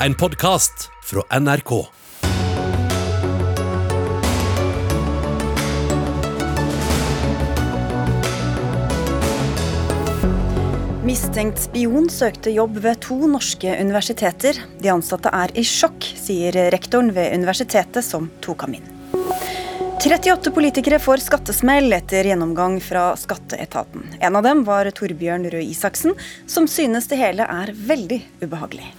En podkast fra NRK. Mistenkt spion søkte jobb ved to norske universiteter. De ansatte er i sjokk, sier rektoren ved universitetet som tok ham inn. 38 politikere får skattesmell etter gjennomgang fra skatteetaten. En av dem var Torbjørn Røe Isaksen, som synes det hele er veldig ubehagelig.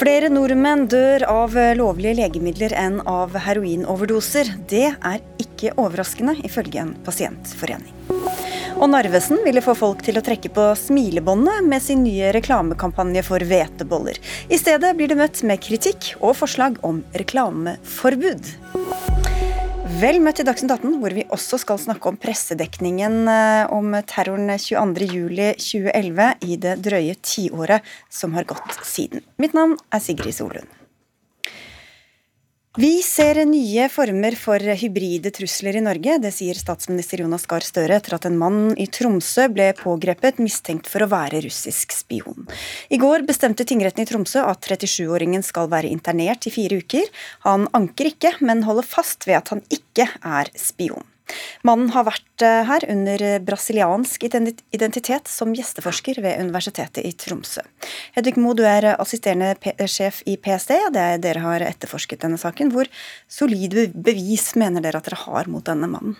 Flere nordmenn dør av lovlige legemidler enn av heroinoverdoser. Det er ikke overraskende, ifølge en pasientforening. Og Narvesen ville få folk til å trekke på smilebåndet med sin nye reklamekampanje for hveteboller. I stedet blir det møtt med kritikk og forslag om reklameforbud. Vel møtt i Dagsnytt 18, hvor vi også skal snakke om pressedekningen eh, om terroren 22.07.2011 i det drøye tiåret som har gått siden. Mitt navn er Sigrid Solund. Vi ser nye former for hybride trusler i Norge. Det sier statsminister Jonas Gahr Støre etter at en mann i Tromsø ble pågrepet mistenkt for å være russisk spion. I går bestemte tingretten i Tromsø at 37-åringen skal være internert i fire uker. Han anker ikke, men holder fast ved at han ikke er spion. Mannen har vært eh, her under brasiliansk identitet som gjesteforsker ved Universitetet i Tromsø. Hedvig Moe, du er assisterende sjef i PST. Det er dere har etterforsket denne saken. Hvor solide bevis mener dere at dere har mot denne mannen?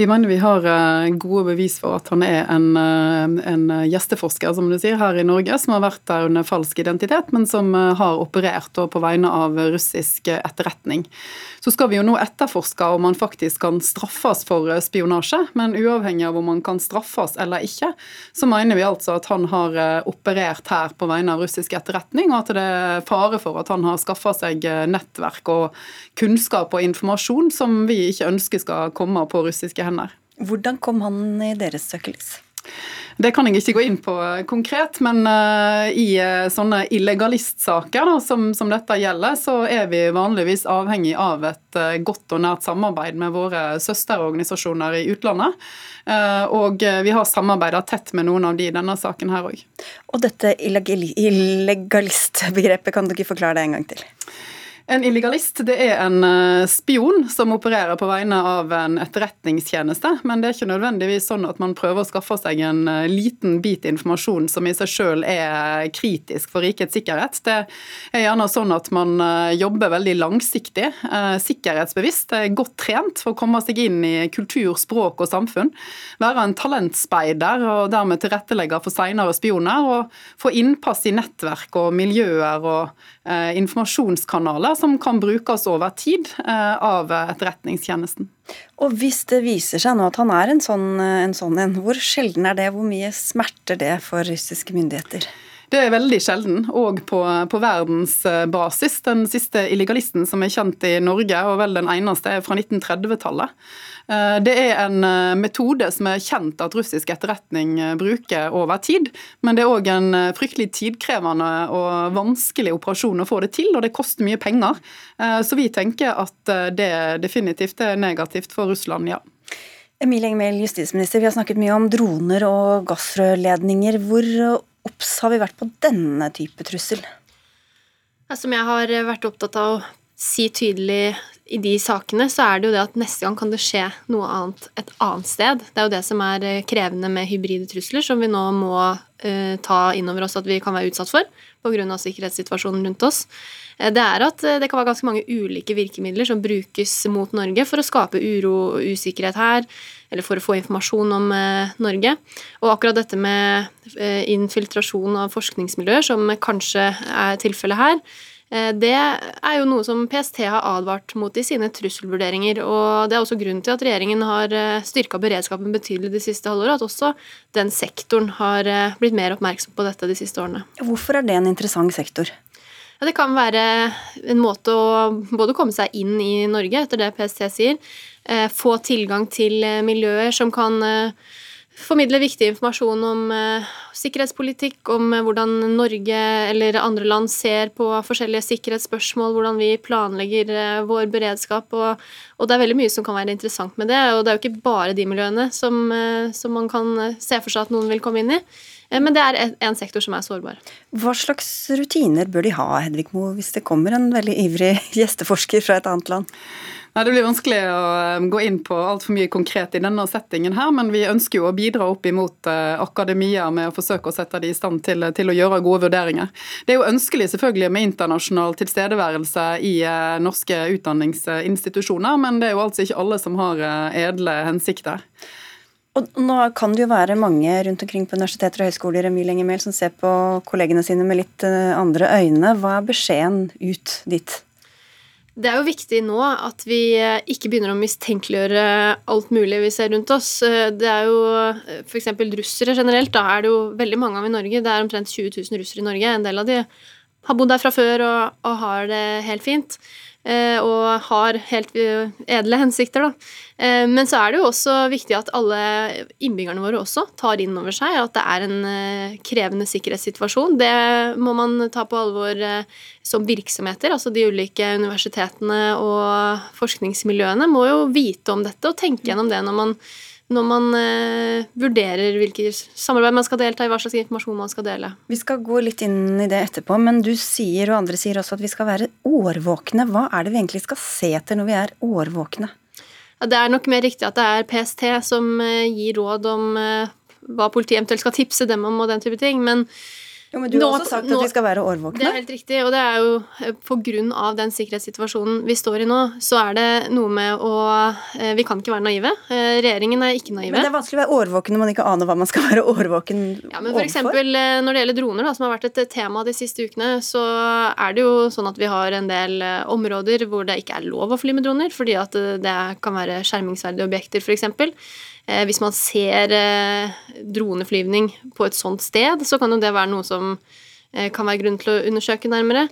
Vi mener vi har eh, gode bevis for at han er en, eh, en, gjesteforsker som du sier, her i Norge, som har vært der under falsk identitet, men som eh, har operert på vegne av russisk etterretning. Så skal vi jo nå etterforske om han faktisk kan straffes for spionasje, men uavhengig av om han kan straffes eller ikke, så mener vi altså at han har operert her på vegne av russisk etterretning, og at det er fare for at han har skaffa seg nettverk og kunnskap og informasjon som vi ikke ønsker skal komme på russiske hender hender. Hvordan kom han i deres søkelys? Det kan jeg ikke gå inn på konkret, men uh, i uh, sånne illegalistsaker da, som, som, dette gjelder, så er vi vanligvis avhengig av et godt og nært samarbeid med våre søsterorganisasjoner i utlandet. og vi har samarbeida tett med noen av de i denne saken her òg. Og dette illegalistbegrepet, kan du ikke forklare det en gang til? En illegalist det er en eh, spion som opererer på vegne av en etterretningstjeneste. Men det er ikke nødvendigvis sånn at man prøver å skaffe seg en eh, liten bit informasjon som i seg sjøl er kritisk for rikets sikkerhet. Det er gjerne sånn at man eh, jobber veldig langsiktig, sikkerhetsbevisst, er godt trent for å komme seg inn i kultur, språk og samfunn. Være en talentspeider og dermed tilrettelegge for seinere spioner. Og få innpass i nettverk og miljøer og eh, informasjonskanaler som kan brukes over tid eh, av Etterretningstjenesten. Og Hvis det viser seg nå at han er en sånn en, sånn en hvor sjelden er det? Hvor mye smerter det for russiske myndigheter? Det er veldig sjelden, og på, på verdensbasis. Den siste illegalisten som er kjent i Norge, og vel den eneste, er fra 1930-tallet. Eh, det er en eh, metode som er kjent at russisk etterretning eh, bruker over tid. Men det er òg en fryktelig tidkrevende og vanskelig operasjon å få det til, og det koster mye penger. Så vi tenker at det definitivt er negativt for Russland, ja. Emilie Enger justisminister, vi har snakket mye om droner og gassrørledninger. Hvor obs har vi vært på denne type trussel? Som jeg har vært opptatt av å si tydelig i de sakene, så er det jo det at neste gang kan det skje noe annet et annet sted. Det er jo det som er eh, krevende med hybride trusler, som vi nå må uh, ta inn over oss at vi kan være utsatt for pga. sikkerhetssituasjonen rundt oss. Uh, det er at uh, det kan være ganske mange ulike virkemidler som brukes mot Norge for å skape uro og usikkerhet her, eller for å få informasjon om Norge. Og akkurat dette med infiltrasjon av forskningsmiljøer, som kanskje er tilfellet her, Eh, det er jo noe som PST har advart mot i sine trusselvurderinger. og Det er også grunnen til at regjeringen har eh, styrka beredskapen betydelig de siste halvåret. At også den sektoren har eh, blitt mer oppmerksom på dette de siste årene. Hvorfor er det en interessant sektor? Ja, det kan være en måte å både komme seg inn i Norge, etter det PST sier, få tilgang til miljøer som kan formidle viktig informasjon om uh, sikkerhetspolitikk, om uh, hvordan Norge eller andre land ser på forskjellige sikkerhetsspørsmål, hvordan vi planlegger uh, vår beredskap. Og, og, det er veldig mye som kan være interessant med det. Og det er jo ikke bare de miljøene som, som man kan se for seg at noen vil komme inn i. Men det er en sektor som er sårbar. Hva slags rutiner bør de ha, Hedvig Moe, hvis det kommer en veldig ivrig gjesteforsker fra et annet land? Nei, Det blir vanskelig å um, gå inn på altfor mye konkret i denne settingen, her, men vi ønsker jo å bidra opp imot uh, akademia med å forsøke å sette de i stand til, til, å gjøre gode vurderinger. Det er jo ønskelig selvfølgelig med internasjonal tilstedeværelse i uh, norske utdanningsinstitusjoner, men det er jo altså ikke alle som har uh, edle hensikter. Og nå kan det jo være mange rundt omkring på universiteter og høyskoler Emil som ser på kollegene sine med litt andre øyne. Hva er beskjeden ut dit? Det er jo viktig nå at vi eh, ikke begynner å mistenkeliggjøre alt mulig vi ser rundt oss. Eh, det er jo eh, f.eks. russere generelt. Da er det jo veldig mange av i Norge. Det er omtrent 20 000 russere i Norge. En del av de har bodd der fra før og, og har det helt fint. Eh, og har helt edle hensikter, da. Eh, men så er det jo også viktig at alle innbyggerne våre også tar inn over seg at det er en eh, krevende sikkerhetssituasjon. Det må man ta på alvor som virksomheter. Altså de ulike universitetene og forskningsmiljøene må jo vite om dette og tenke gjennom det når man når man eh, vurderer hvilke samarbeid man skal delta i, hva slags informasjon man skal dele. Vi skal gå litt inn i det etterpå, men du sier, og andre sier også, at vi skal være årvåkne. Hva er det vi egentlig skal se etter når vi er årvåkne? Ja, det er nok mer riktig at det er PST som eh, gir råd om eh, hva politiet eventuelt skal tipse dem om, og den type ting. men jo, men Du har også sagt nå, at vi skal være årvåkne. Det er helt riktig. Og det er jo eh, på grunn av den sikkerhetssituasjonen vi står i nå, så er det noe med å eh, Vi kan ikke være naive. Eh, regjeringen er ikke naive. Men det er vanskelig å være årvåken når man ikke aner hva man skal være årvåken ja, men for overfor? Eksempel, når det gjelder droner, da, som har vært et tema de siste ukene, så er det jo sånn at vi har en del områder hvor det ikke er lov å fly med droner, fordi at det kan være skjermingsverdige objekter, f.eks. Eh, hvis man ser eh, droneflyvning på et sånt sted, så kan jo det være noe som eh, kan være grunn til å undersøke nærmere.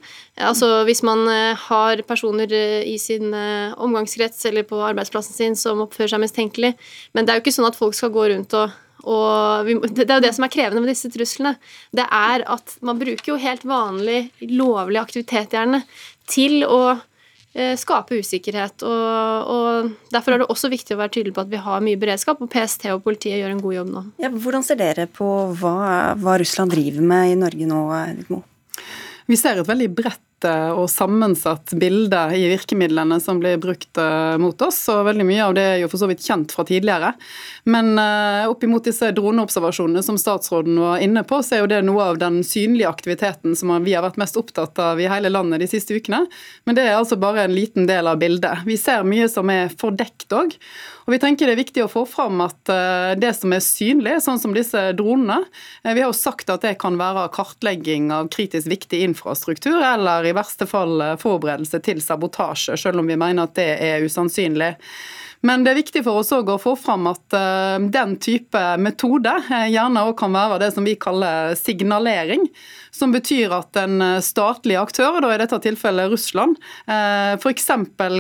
Altså Hvis man har personer i sin omgangskrets eller på arbeidsplassen sin som oppfører seg mistenkelig. Men det er jo ikke sånn at folk skal gå rundt og, og vi, Det er jo det som er krevende med disse truslene. Det er at man bruker jo helt vanlig, lovlig aktivitet gjerne til å skape usikkerhet. Og, og, Derfor er det også viktig å være tydelig på at vi har mye beredskap, og PST og politiet gjør en god jobb nå. Ja, hvordan ser dere på hva, hva Russland driver med i Norge nå, Mo? Vi ser et veldig bredt og sammensatt bilde i virkemidlene som blir brukt eh, mot oss. og Veldig mye av det er jo for så vidt kjent fra tidligere. Men uh, oppimot disse droneobservasjonene som statsråden var inne på, så er jo det noe av den synlige aktiviteten som vi har vært mest opptatt av i hele landet de siste ukene. Men det er altså bare en liten del av bildet. Vi ser mye som er fordekt òg. Og vi tenker det er viktig å få fram at det som er synlig, sånn som disse dronene Vi har jo sagt at det kan være kartlegging av kritisk viktig infrastruktur, eller i verste fall forberedelse til sabotasje, selv om vi mener at det er usannsynlig. Men det er viktig for oss å få fram at uh, den type metode uh, gjerne også kan være det som vi kaller signalering. Som betyr at en eh, statlig aktør, da i dette tilfellet Russland, f.eks.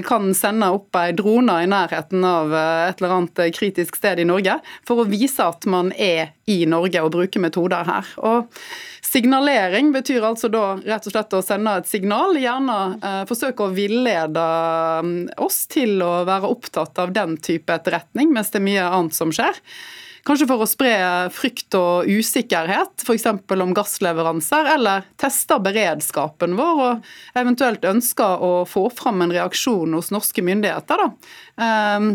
kan sende opp ei drone i nærheten av et eller annet kritisk sted i Norge for å vise at man er i Norge og bruker metoder her. Og Signalering betyr altså da rett og slett å sende et signal, gjerne eh, forsøke å villede mm, oss til å være opptatt av den type etterretning, mens det er mye annet som skjer. Kanskje for å spre frykt og usikkerhet, f.eks. om gassleveranser, eller teste beredskapen vår og eventuelt ønsker å få fram en reaksjon hos norske myndigheter da, eh,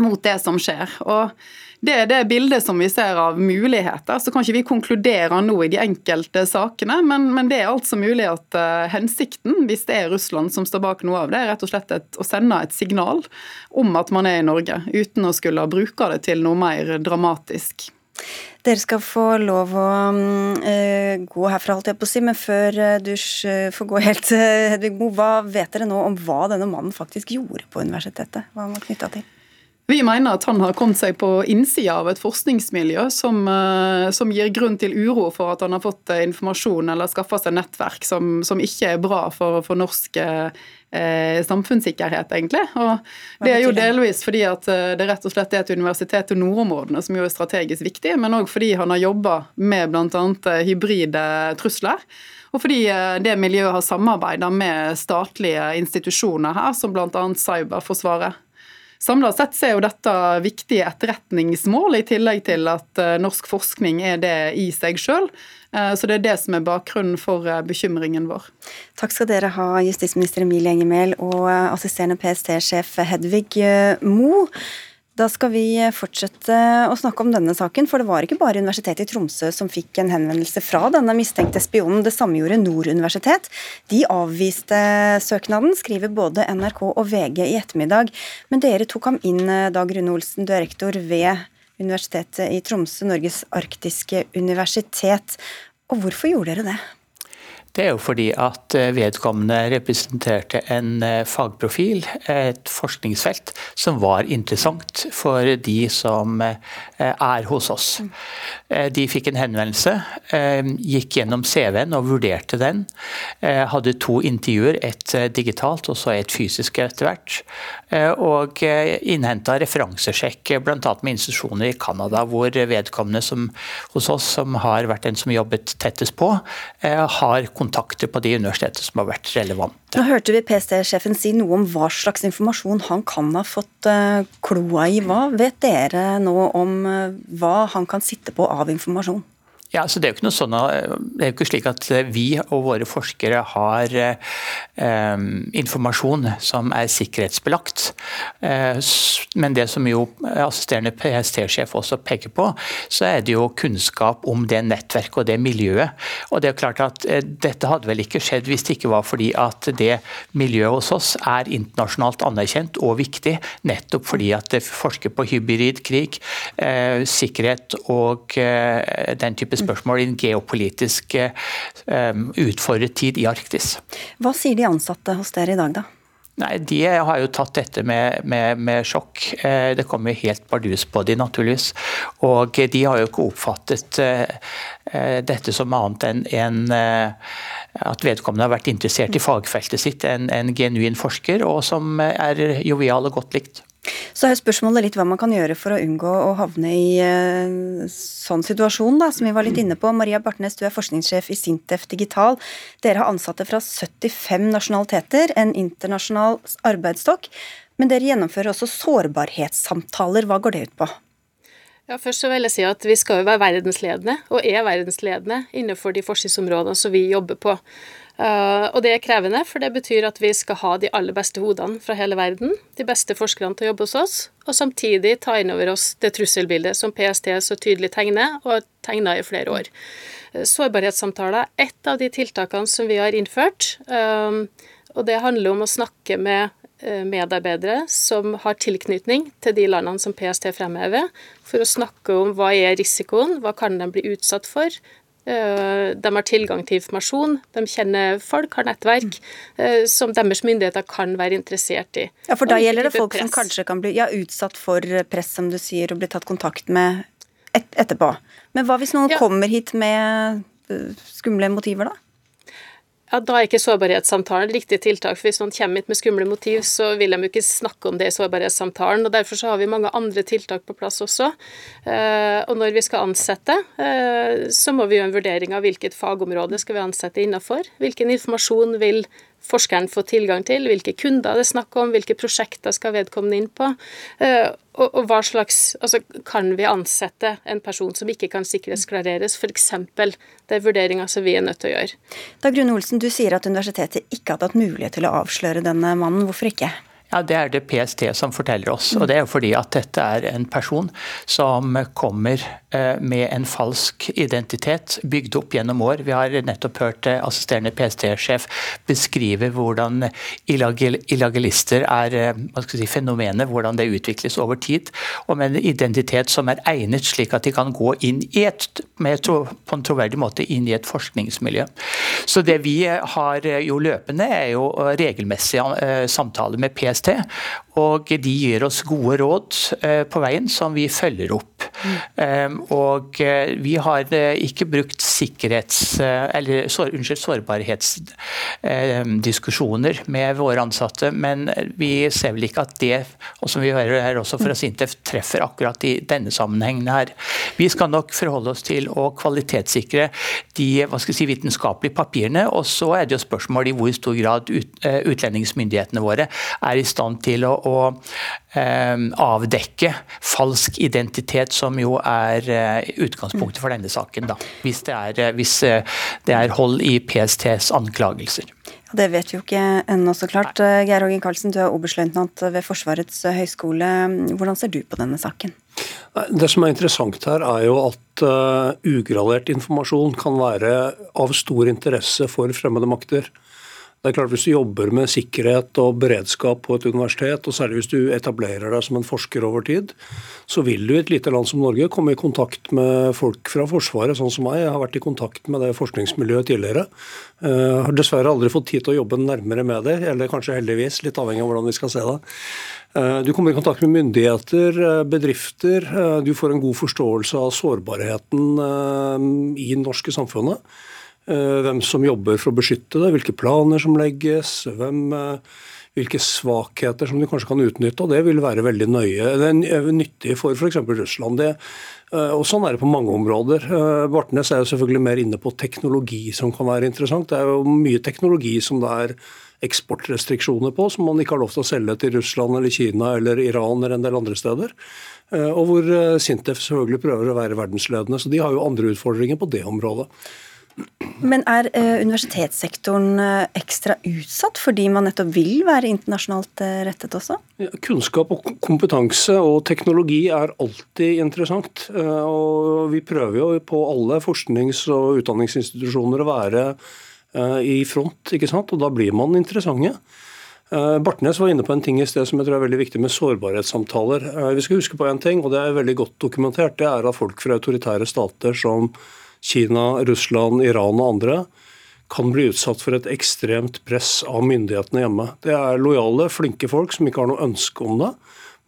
mot det som skjer. Og det er det bildet som vi ser av muligheter. Så kan ikke vi konkludere nå i de enkelte sakene, men, men det er altså mulig at uh, hensikten, hvis det er Russland som står bak noe av det, er rett og slett et, å sende et signal om at man er i Norge, uten å skulle bruke det til noe mer dramatisk. Dere skal få lov å uh, gå herfra, holdt jeg på å si, men før uh, du får gå helt, Hedvig Moe, hva vet dere nå om hva denne mannen faktisk gjorde på universitetet? Hva han var knytta til? Vi mener at han har kommet seg på innsida av et forskningsmiljø som, eh, som, gir grunn til uro for at han har fått eh, informasjon eller skaffa seg nettverk som, som, ikke er bra for, for norsk eh, samfunnssikkerhet, egentlig. Og det er jo delvis fordi at eh, det rett og slett er et universitet i nordområdene som jo er strategisk viktig, men òg fordi han har jobba med bl.a. hybride trusler. Og fordi det miljøet har samarbeida med statlige institusjoner her, som bl.a. Cyberforsvaret. Samla sett er jo dette viktige etterretningsmål, i tillegg til at norsk forskning er det i seg sjøl. Så det er det som er bakgrunnen for bekymringen vår. Takk skal dere ha, justisminister Emilie Enger og assisterende PST-sjef Hedvig Mo. Da skal vi fortsette å snakke om denne saken, for det var ikke bare Universitetet i Tromsø som fikk en henvendelse fra denne mistenkte spionen. Det samme gjorde Nord universitet. De avviste søknaden, skriver både NRK og VG i ettermiddag. Men dere tok ham inn, Dag Rune Olsen, du er rektor ved Universitetet i Tromsø, Norges arktiske universitet. Og hvorfor gjorde dere det? Det er jo fordi at eh, vedkommende representerte en eh, fagprofil, et forskningsfelt, som var interessant for de som eh, er hos oss. De fikk en henvendelse, gikk gjennom CV-en og vurderte den. Hadde to intervjuer, et digitalt og så et fysisk etter hvert. Og innhenta referansesjekk bl.a. med institusjoner i Canada, hvor vedkommende som, hos oss, som har vært den som jobbet tettest på, har kontakt kontakter på de universitetene som har vært relevante. Nå hørte vi PST-sjefen si noe om hva slags informasjon han kan ha fått uh, kloa i. Hva vet dere nå om uh, hva han kan sitte på av informasjon? Ja, så Det er jo ikke noe sånn, det er jo ikke slik at vi og våre forskere har eh, informasjon som er sikkerhetsbelagt. Eh, men det som jo assisterende PST-sjef også peker på, så er det jo kunnskap om det nettverket og det miljøet. Og det er klart at eh, Dette hadde vel ikke skjedd hvis det ikke var fordi at det miljøet hos oss er internasjonalt anerkjent og viktig, nettopp fordi at det forsker på hybridkrig, eh, sikkerhet og eh, den type spørsmål i en geopolitisk um, utfordret tid i Arktis. Hva sier de ansatte hos dere i dag, da? Nei, De har jo tatt dette med, med, med sjokk. Eh, det kommer jo helt bardus på de naturligvis. Og de har jo ikke oppfattet dette som annet enn en, at vedkommende har vært interessert i fagfeltet sitt, en, en genuin forsker, og som er jovial og godt likt. Så er spørsmålet litt hva man kan gjøre for å unngå å havne i uh, sånn situasjon, da, som vi var litt inne på. Maria Bartnes, du er forskningssjef i Sintef Digital. Dere har ansatte fra 75 nasjonaliteter, en internasjonal arbeidsstokk. Men dere gjennomfører også sårbarhetssamtaler. Hva går det ut på? Ja, først så vil jeg si at Vi skal jo være verdensledende, og er verdensledende innenfor de forskningsområdene som vi jobber på. Uh, og det er krevende, for det betyr at vi skal ha de aller beste hodene fra hele verden, de beste forskerne til å jobbe hos oss, og samtidig ta inn over oss det trusselbildet som PST så tydelig tegner, og har tegna i flere år. Uh, sårbarhetssamtaler er ett av de tiltakene som vi har innført, um, og det handler om å snakke med medarbeidere som har tilknytning til de landene som PST fremhever, for å snakke om hva er risikoen, hva kan de bli utsatt for, Eh, de har tilgang til informasjon, de kjenner folk, har nettverk eh, som deres myndigheter kan være interessert i. Ja, For da gjelder det folk press. som kanskje kan bli ja, utsatt for press, som du sier, og bli tatt kontakt med et etterpå. Men hva hvis noen ja. kommer hit med eh, skumle motiver, da? Ja, da er ikke sårbarhetssamtalen riktig tiltak. for Hvis noen kommer hit med skumle motiv, så vil de jo ikke snakke om det i sårbarhetssamtalen. og Derfor så har vi mange andre tiltak på plass også. Eh, og når vi skal ansette, eh, så må vi gjøre en vurdering av hvilket fagområde skal vi ansette innenfor. Hvilken informasjon vil forskeren få tilgang til, hvilke kunder det er snakk om, hvilke prosjekter skal vedkommende inn på. Eh, og, og hva slags Altså, kan vi ansette en person som ikke kan sikkerhetsklareres, f.eks. Det er vurderinger som vi er nødt til å gjøre. Dag Rune Olsen, du sier at universitetet ikke hadde hatt mulighet til å avsløre denne mannen. Hvorfor ikke? Ja, Det er det PST som forteller oss. og Det er fordi at dette er en person som kommer eh, med en falsk identitet, bygd opp gjennom år. Vi har nettopp hørt eh, assisterende PST-sjef beskrive hvordan illegalister er eh, si, fenomenet, hvordan det utvikles over tid. Og med en identitet som er egnet slik at de kan gå inn i et, med, på en troverdig måte inn i et forskningsmiljø. Så det vi har jo løpende, er jo regelmessige samtaler med PST PST. Og de gir oss gode råd eh, på veien som vi følger opp. Mm. Og vi har ikke brukt sikkerhets... Eller unnskyld, sårbarhetsdiskusjoner med våre ansatte, men vi ser vel ikke at det, og som vi hører her også fra Sintef, treffer akkurat i denne sammenhengen her. Vi skal nok forholde oss til å kvalitetssikre de hva skal jeg si, vitenskapelige papirene, og så er det jo spørsmål i hvor stor grad ut, utlendingsmyndighetene våre er i stand til å, å eh, avdekke falsk identitet, som jo er eh, utgangspunktet for denne saken. Da, hvis, det er, eh, hvis det er hold i PSTs anklagelser. Det vet vi jo ikke ennå, så klart. Geir Hågen Karlsen, du er oberstløytnant ved Forsvarets høgskole. Hvordan ser du på denne saken? Det som er interessant her, er jo at ugradert informasjon kan være av stor interesse for fremmede makter. Det er klart Hvis du jobber med sikkerhet og beredskap på et universitet, og særlig hvis du etablerer deg som en forsker over tid, så vil du i et lite land som Norge komme i kontakt med folk fra Forsvaret, sånn som meg. Jeg har vært i kontakt med det forskningsmiljøet tidligere. Jeg eh, har dessverre aldri fått tid til å jobbe nærmere med det, eller kanskje heldigvis, litt avhengig av hvordan vi skal se det. Eh, du kommer i kontakt med myndigheter, eh, bedrifter. Du får en god forståelse av sårbarheten i det norske samfunnet. Eh, hvem som jobber for å beskytte det, hvilke planer som legges, hvem, eh, hvilke svakheter som de kanskje kan utnytte. og Det vil være veldig nøye, det er nyttig for f.eks. Russland. Det, eh, og Sånn er det på mange områder. Bartnes er jo selvfølgelig mer inne på teknologi som kan være interessant. Det er jo mye teknologi som det er eksportrestriksjoner på, som man ikke har lov til å selge til Russland eller Kina eller Iran eller en del andre steder. Og hvor Sintef selvfølgelig prøver å være verdensledende. Så de har jo andre utfordringer på det området. Men er eh, universitetssektoren eh, ekstra utsatt fordi man nettopp vil være internasjonalt eh, rettet også? Kunnskap og kompetanse og teknologi er alltid interessant. Og vi prøver jo på alle forsknings- og utdanningsinstitusjoner å være i front, ikke sant? og da blir man interessante. Bartnes var inne på en ting i sted som jeg tror er veldig viktig med sårbarhetssamtaler. Vi skal huske på en ting, og det er veldig godt dokumentert. Det er at folk fra autoritære stater som Kina, Russland, Iran og andre, kan bli utsatt for et ekstremt press av myndighetene hjemme. Det er lojale, flinke folk som ikke har noe ønske om det,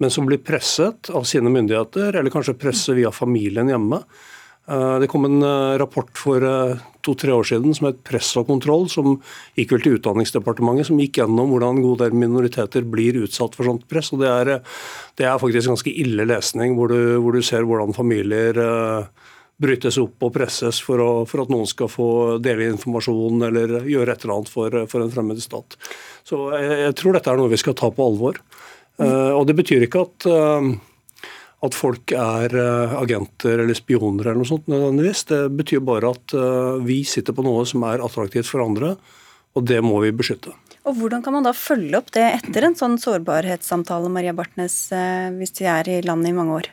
men som blir presset av sine myndigheter, eller kanskje presset via familien hjemme. Eh, det kom en eh, rapport for eh, to-tre år siden som het 'Press og kontroll', som gikk vel til Utdanningsdepartementet, som gikk gjennom hvordan en god del minoriteter blir utsatt for sånt press. og Det er, det er faktisk ganske ille lesning, hvor du, hvor du ser hvordan familier brytes opp og presses for, å, for, at noen skal få dele informasjon eller gjøre et eller annet for, for en fremmed stat. Så jeg, jeg, tror dette er noe vi skal ta på alvor. Uh, og Det betyr ikke at, uh, at folk er uh, agenter eller spioner eller noe sånt nødvendigvis. Det betyr bare at vi sitter på noe som er attraktivt for andre, og det må vi beskytte. Og Hvordan kan man da følge opp det etter en sånn sårbarhetssamtale Maria Bartnes, hvis de er i landet i mange år?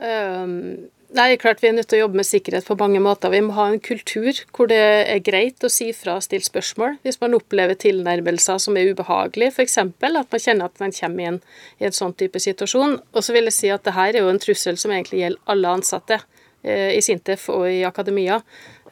Um Nei, klart Vi er nødt til å jobbe med sikkerhet på mange måter. Vi må ha en kultur hvor det er greit å si fra og stille spørsmål hvis man opplever tilnærmelser som er ubehagelige, f.eks. at man kjenner at man kommer inn i en sånn type situasjon. Og så vil jeg si at det her er jo en trussel som egentlig gjelder alle ansatte eh, i Sintef og i akademia.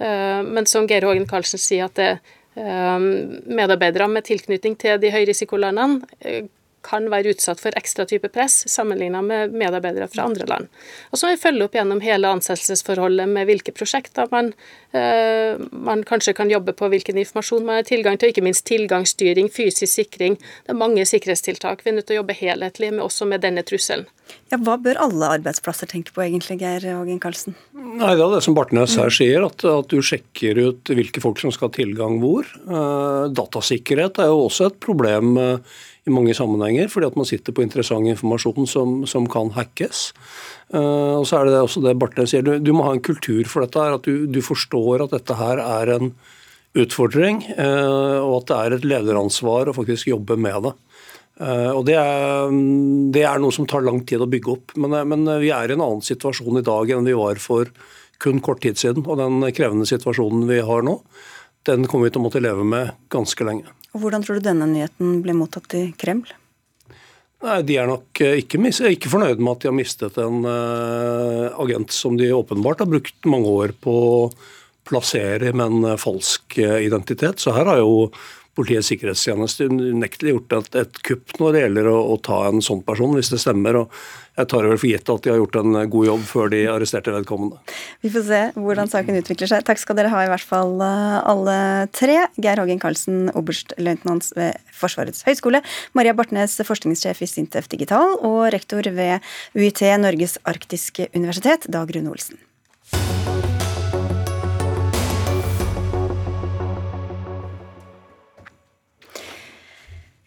Eh, men som Geir Hågen Karlsen sier, at det, eh, medarbeidere med tilknytning til de høyrisikolandene eh, kan være utsatt for ekstra type press sammenlignet med medarbeidere fra andre land. Og så må vi følge opp gjennom hele ansettelsesforholdet med hvilke prosjekter man, man, kanskje kan jobbe på, hvilken informasjon man har tilgang til, og ikke minst tilgangsstyring, fysisk sikring. Det er mange sikkerhetstiltak vi er nødt til å jobbe helhetlig med, også med denne trusselen. Ja, Hva bør alle arbeidsplasser tenke på egentlig, Geir Hågen Karlsen? Nei, Det er det som Bartnes her sier, at, at, du sjekker ut hvilke folk som skal ha tilgang hvor. Uh, datasikkerhet er jo også et problem. Uh, i mange sammenhenger, fordi at man sitter på interessant informasjon som, som kan hackes. Uh, og så er det også det Bartnes sier, du, du, må ha en kultur for dette, her, at du, du forstår at dette her er en utfordring, uh, og at det er et lederansvar å faktisk jobbe med det. Uh, og det er, det er, noe som tar lang tid å bygge opp. Men, men, vi er i en annen situasjon i dag enn vi var for kun kort tid siden. Og den krevende situasjonen vi har nå, den kommer vi til å måtte leve med ganske lenge. Og Hvordan tror du denne nyheten ble mottatt i Kreml? Nei, De er nok eh, ikke, ikke fornøyd med at de har mistet en agent som de åpenbart har brukt mange år på å plassere med en uh, falsk uh, identitet. Så her har jo Politiets sikkerhetstjeneste unektelig gjort et, et kupp når det gjelder å, å, ta en sånn person, hvis det stemmer. og Jeg tar vel for gitt at de har gjort en god jobb før de arresterte vedkommende. Vi får se hvordan saken utvikler seg. Takk skal dere ha i hvert fall eh, alle tre. Geir Hågen Karlsen, oberstløytnant ved Forsvarets høgskole. Maria Bartnes, forskningssjef i Sintef Digital. Og rektor ved UiT, Norges arktiske universitet, Dag Rune Olsen.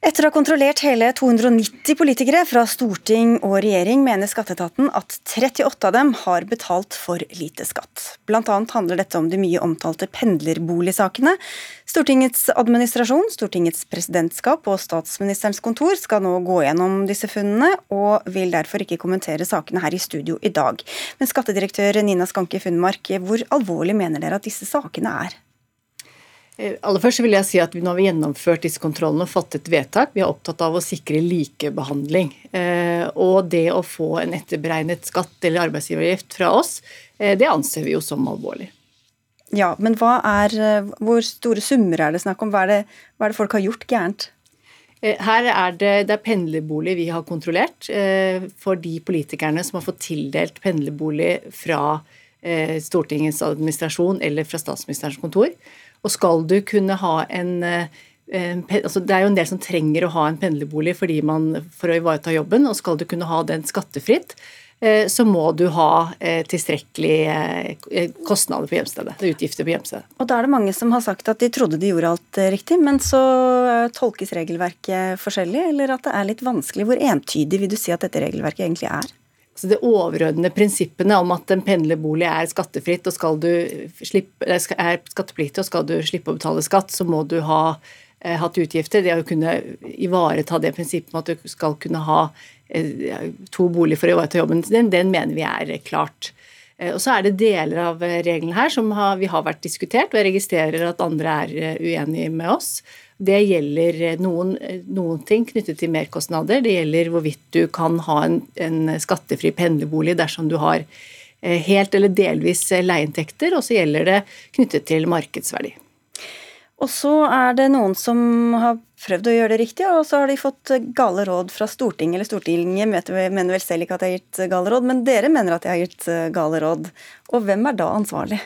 Etter å ha kontrollert hele 290 politikere fra storting og regjering, mener skatteetaten at 38 av dem har betalt for lite skatt. Blant annet handler dette om de mye omtalte pendlerboligsakene. Stortingets administrasjon, Stortingets presidentskap og statsministerens kontor skal nå gå gjennom disse funnene, og vil derfor ikke kommentere sakene her i studio i dag. Men skattedirektør Nina Skanke Funnmark, hvor alvorlig mener dere at disse sakene er? Eh, aller først vil jeg si at vi Nå har vi gjennomført disse kontrollene og fattet vedtak. Vi er opptatt av å sikre likebehandling. Eh, og det å få en etterberegnet skatt eller arbeidsgiveravgift fra oss, eh, det anser vi jo som alvorlig. Ja, Men er, hvor store summer er det snakk om? Hva er det, hva er det folk har gjort gærent? Her er det, det er pendlerbolig vi har kontrollert for de politikerne som har fått tildelt pendlerbolig fra Stortingets administrasjon eller fra statsministerens kontor. Og skal du kunne ha en altså det er jo en del som trenger å ha en pendlerbolig for å ivareta jobben, og skal du kunne ha den skattefritt, eh, så må du ha tilstrekkelig eh, kostnader på hjemstedet. Utgifter på hjemstedet. Og Da er det mange som har sagt at de trodde de gjorde alt riktig, men så tolkes regelverket forskjellig, eller at det er litt vanskelig. Hvor entydig vil du si at dette regelverket egentlig er? Så det overordnede prinsippene om at en pendlerbolig er skattefritt og skal du slippe, er skattepliktig og skal du slippe å betale skatt, så må du ha eh, hatt utgifter. Det å kunne ivareta det prinsippet med at du skal kunne ha eh, to boliger for å ivareta jobben din, den mener vi er klart. Eh, og så er det deler av reglene her som har, vi har vært diskutert, og jeg registrerer at andre er eh, uenige med oss. Det gjelder noen, noen, ting knyttet til merkostnader. Det gjelder hvorvidt du kan ha en, en skattefri pendlerbolig dersom du har eh, helt eller delvis leieinntekter, og så gjelder det knyttet til markedsverdi. Og så er det noen som har prøvd å gjøre det riktig, og så har de fått gale råd fra Stortinget. Eller Stortinget mener vel selv ikke at de har gitt gale råd, men dere mener at de har gitt gale råd. Og hvem er da ansvarlig?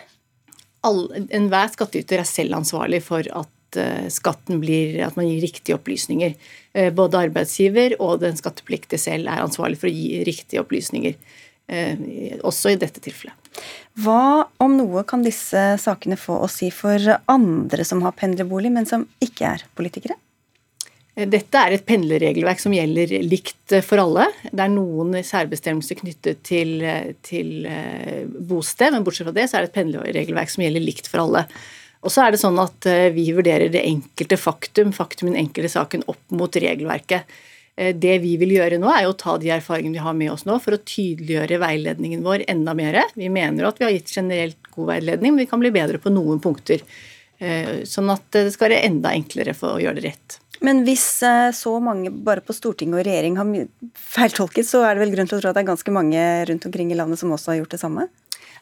Enhver skattyter er selv ansvarlig for at Eh, skatten blir At man gir riktige opplysninger. Eh, både arbeidsgiver og den skattepliktige selv er ansvarlig for å gi riktige opplysninger. Eh, også i dette tilfellet. Hva om noe kan disse sakene få å si for andre som har pendlerbolig, men som ikke er politikere? Dette er et pendlerregelverk som gjelder likt for alle. Det er noen særbestemmelser knyttet til, til bosted, men bortsett fra det så er det et pendlerregelverk som gjelder likt for alle. Og så er det sånn at eh, Vi vurderer det enkelte faktum, faktum i den enkelte saken, opp mot regelverket. Eh, det vi vil gjøre nå, er å ta de erfaringene vi har med oss nå, for å tydeliggjøre veiledningen vår enda mer. Vi mener at vi har gitt generelt god veiledning, men vi kan bli bedre på noen punkter. Eh, sånn at det skal være enda enklere for å gjøre det rett. Men hvis så mange bare på Stortinget og regjering har feiltolket, så er det vel grunn til å tro at det er ganske mange rundt omkring i landet som også har gjort det samme?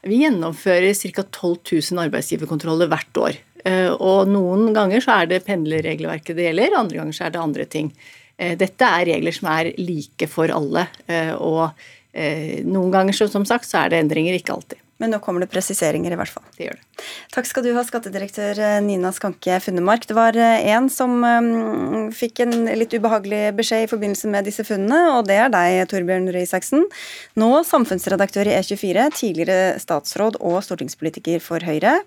Vi gjennomfører ca. 12 000 arbeidsgiverkontroller hvert år. Eh, og noen ganger så er det pendlerregelverket det gjelder, andre ganger så er det andre ting. Eh, dette er regler som er like for alle. Eh, og noen ganger som sagt så er det endringer, ikke alltid. Men nå kommer det presiseringer, i hvert fall. Det gjør det. Takk skal du ha, skattedirektør eh, Nina Skanke Funnemark. Det var eh, en som um, fikk en litt ubehagelig beskjed i forbindelse med disse funnene, og det er deg, Torbjørn Røe Isaksen. Nå samfunnsredaktør i E24, tidligere statsråd og stortingspolitiker for Høyre.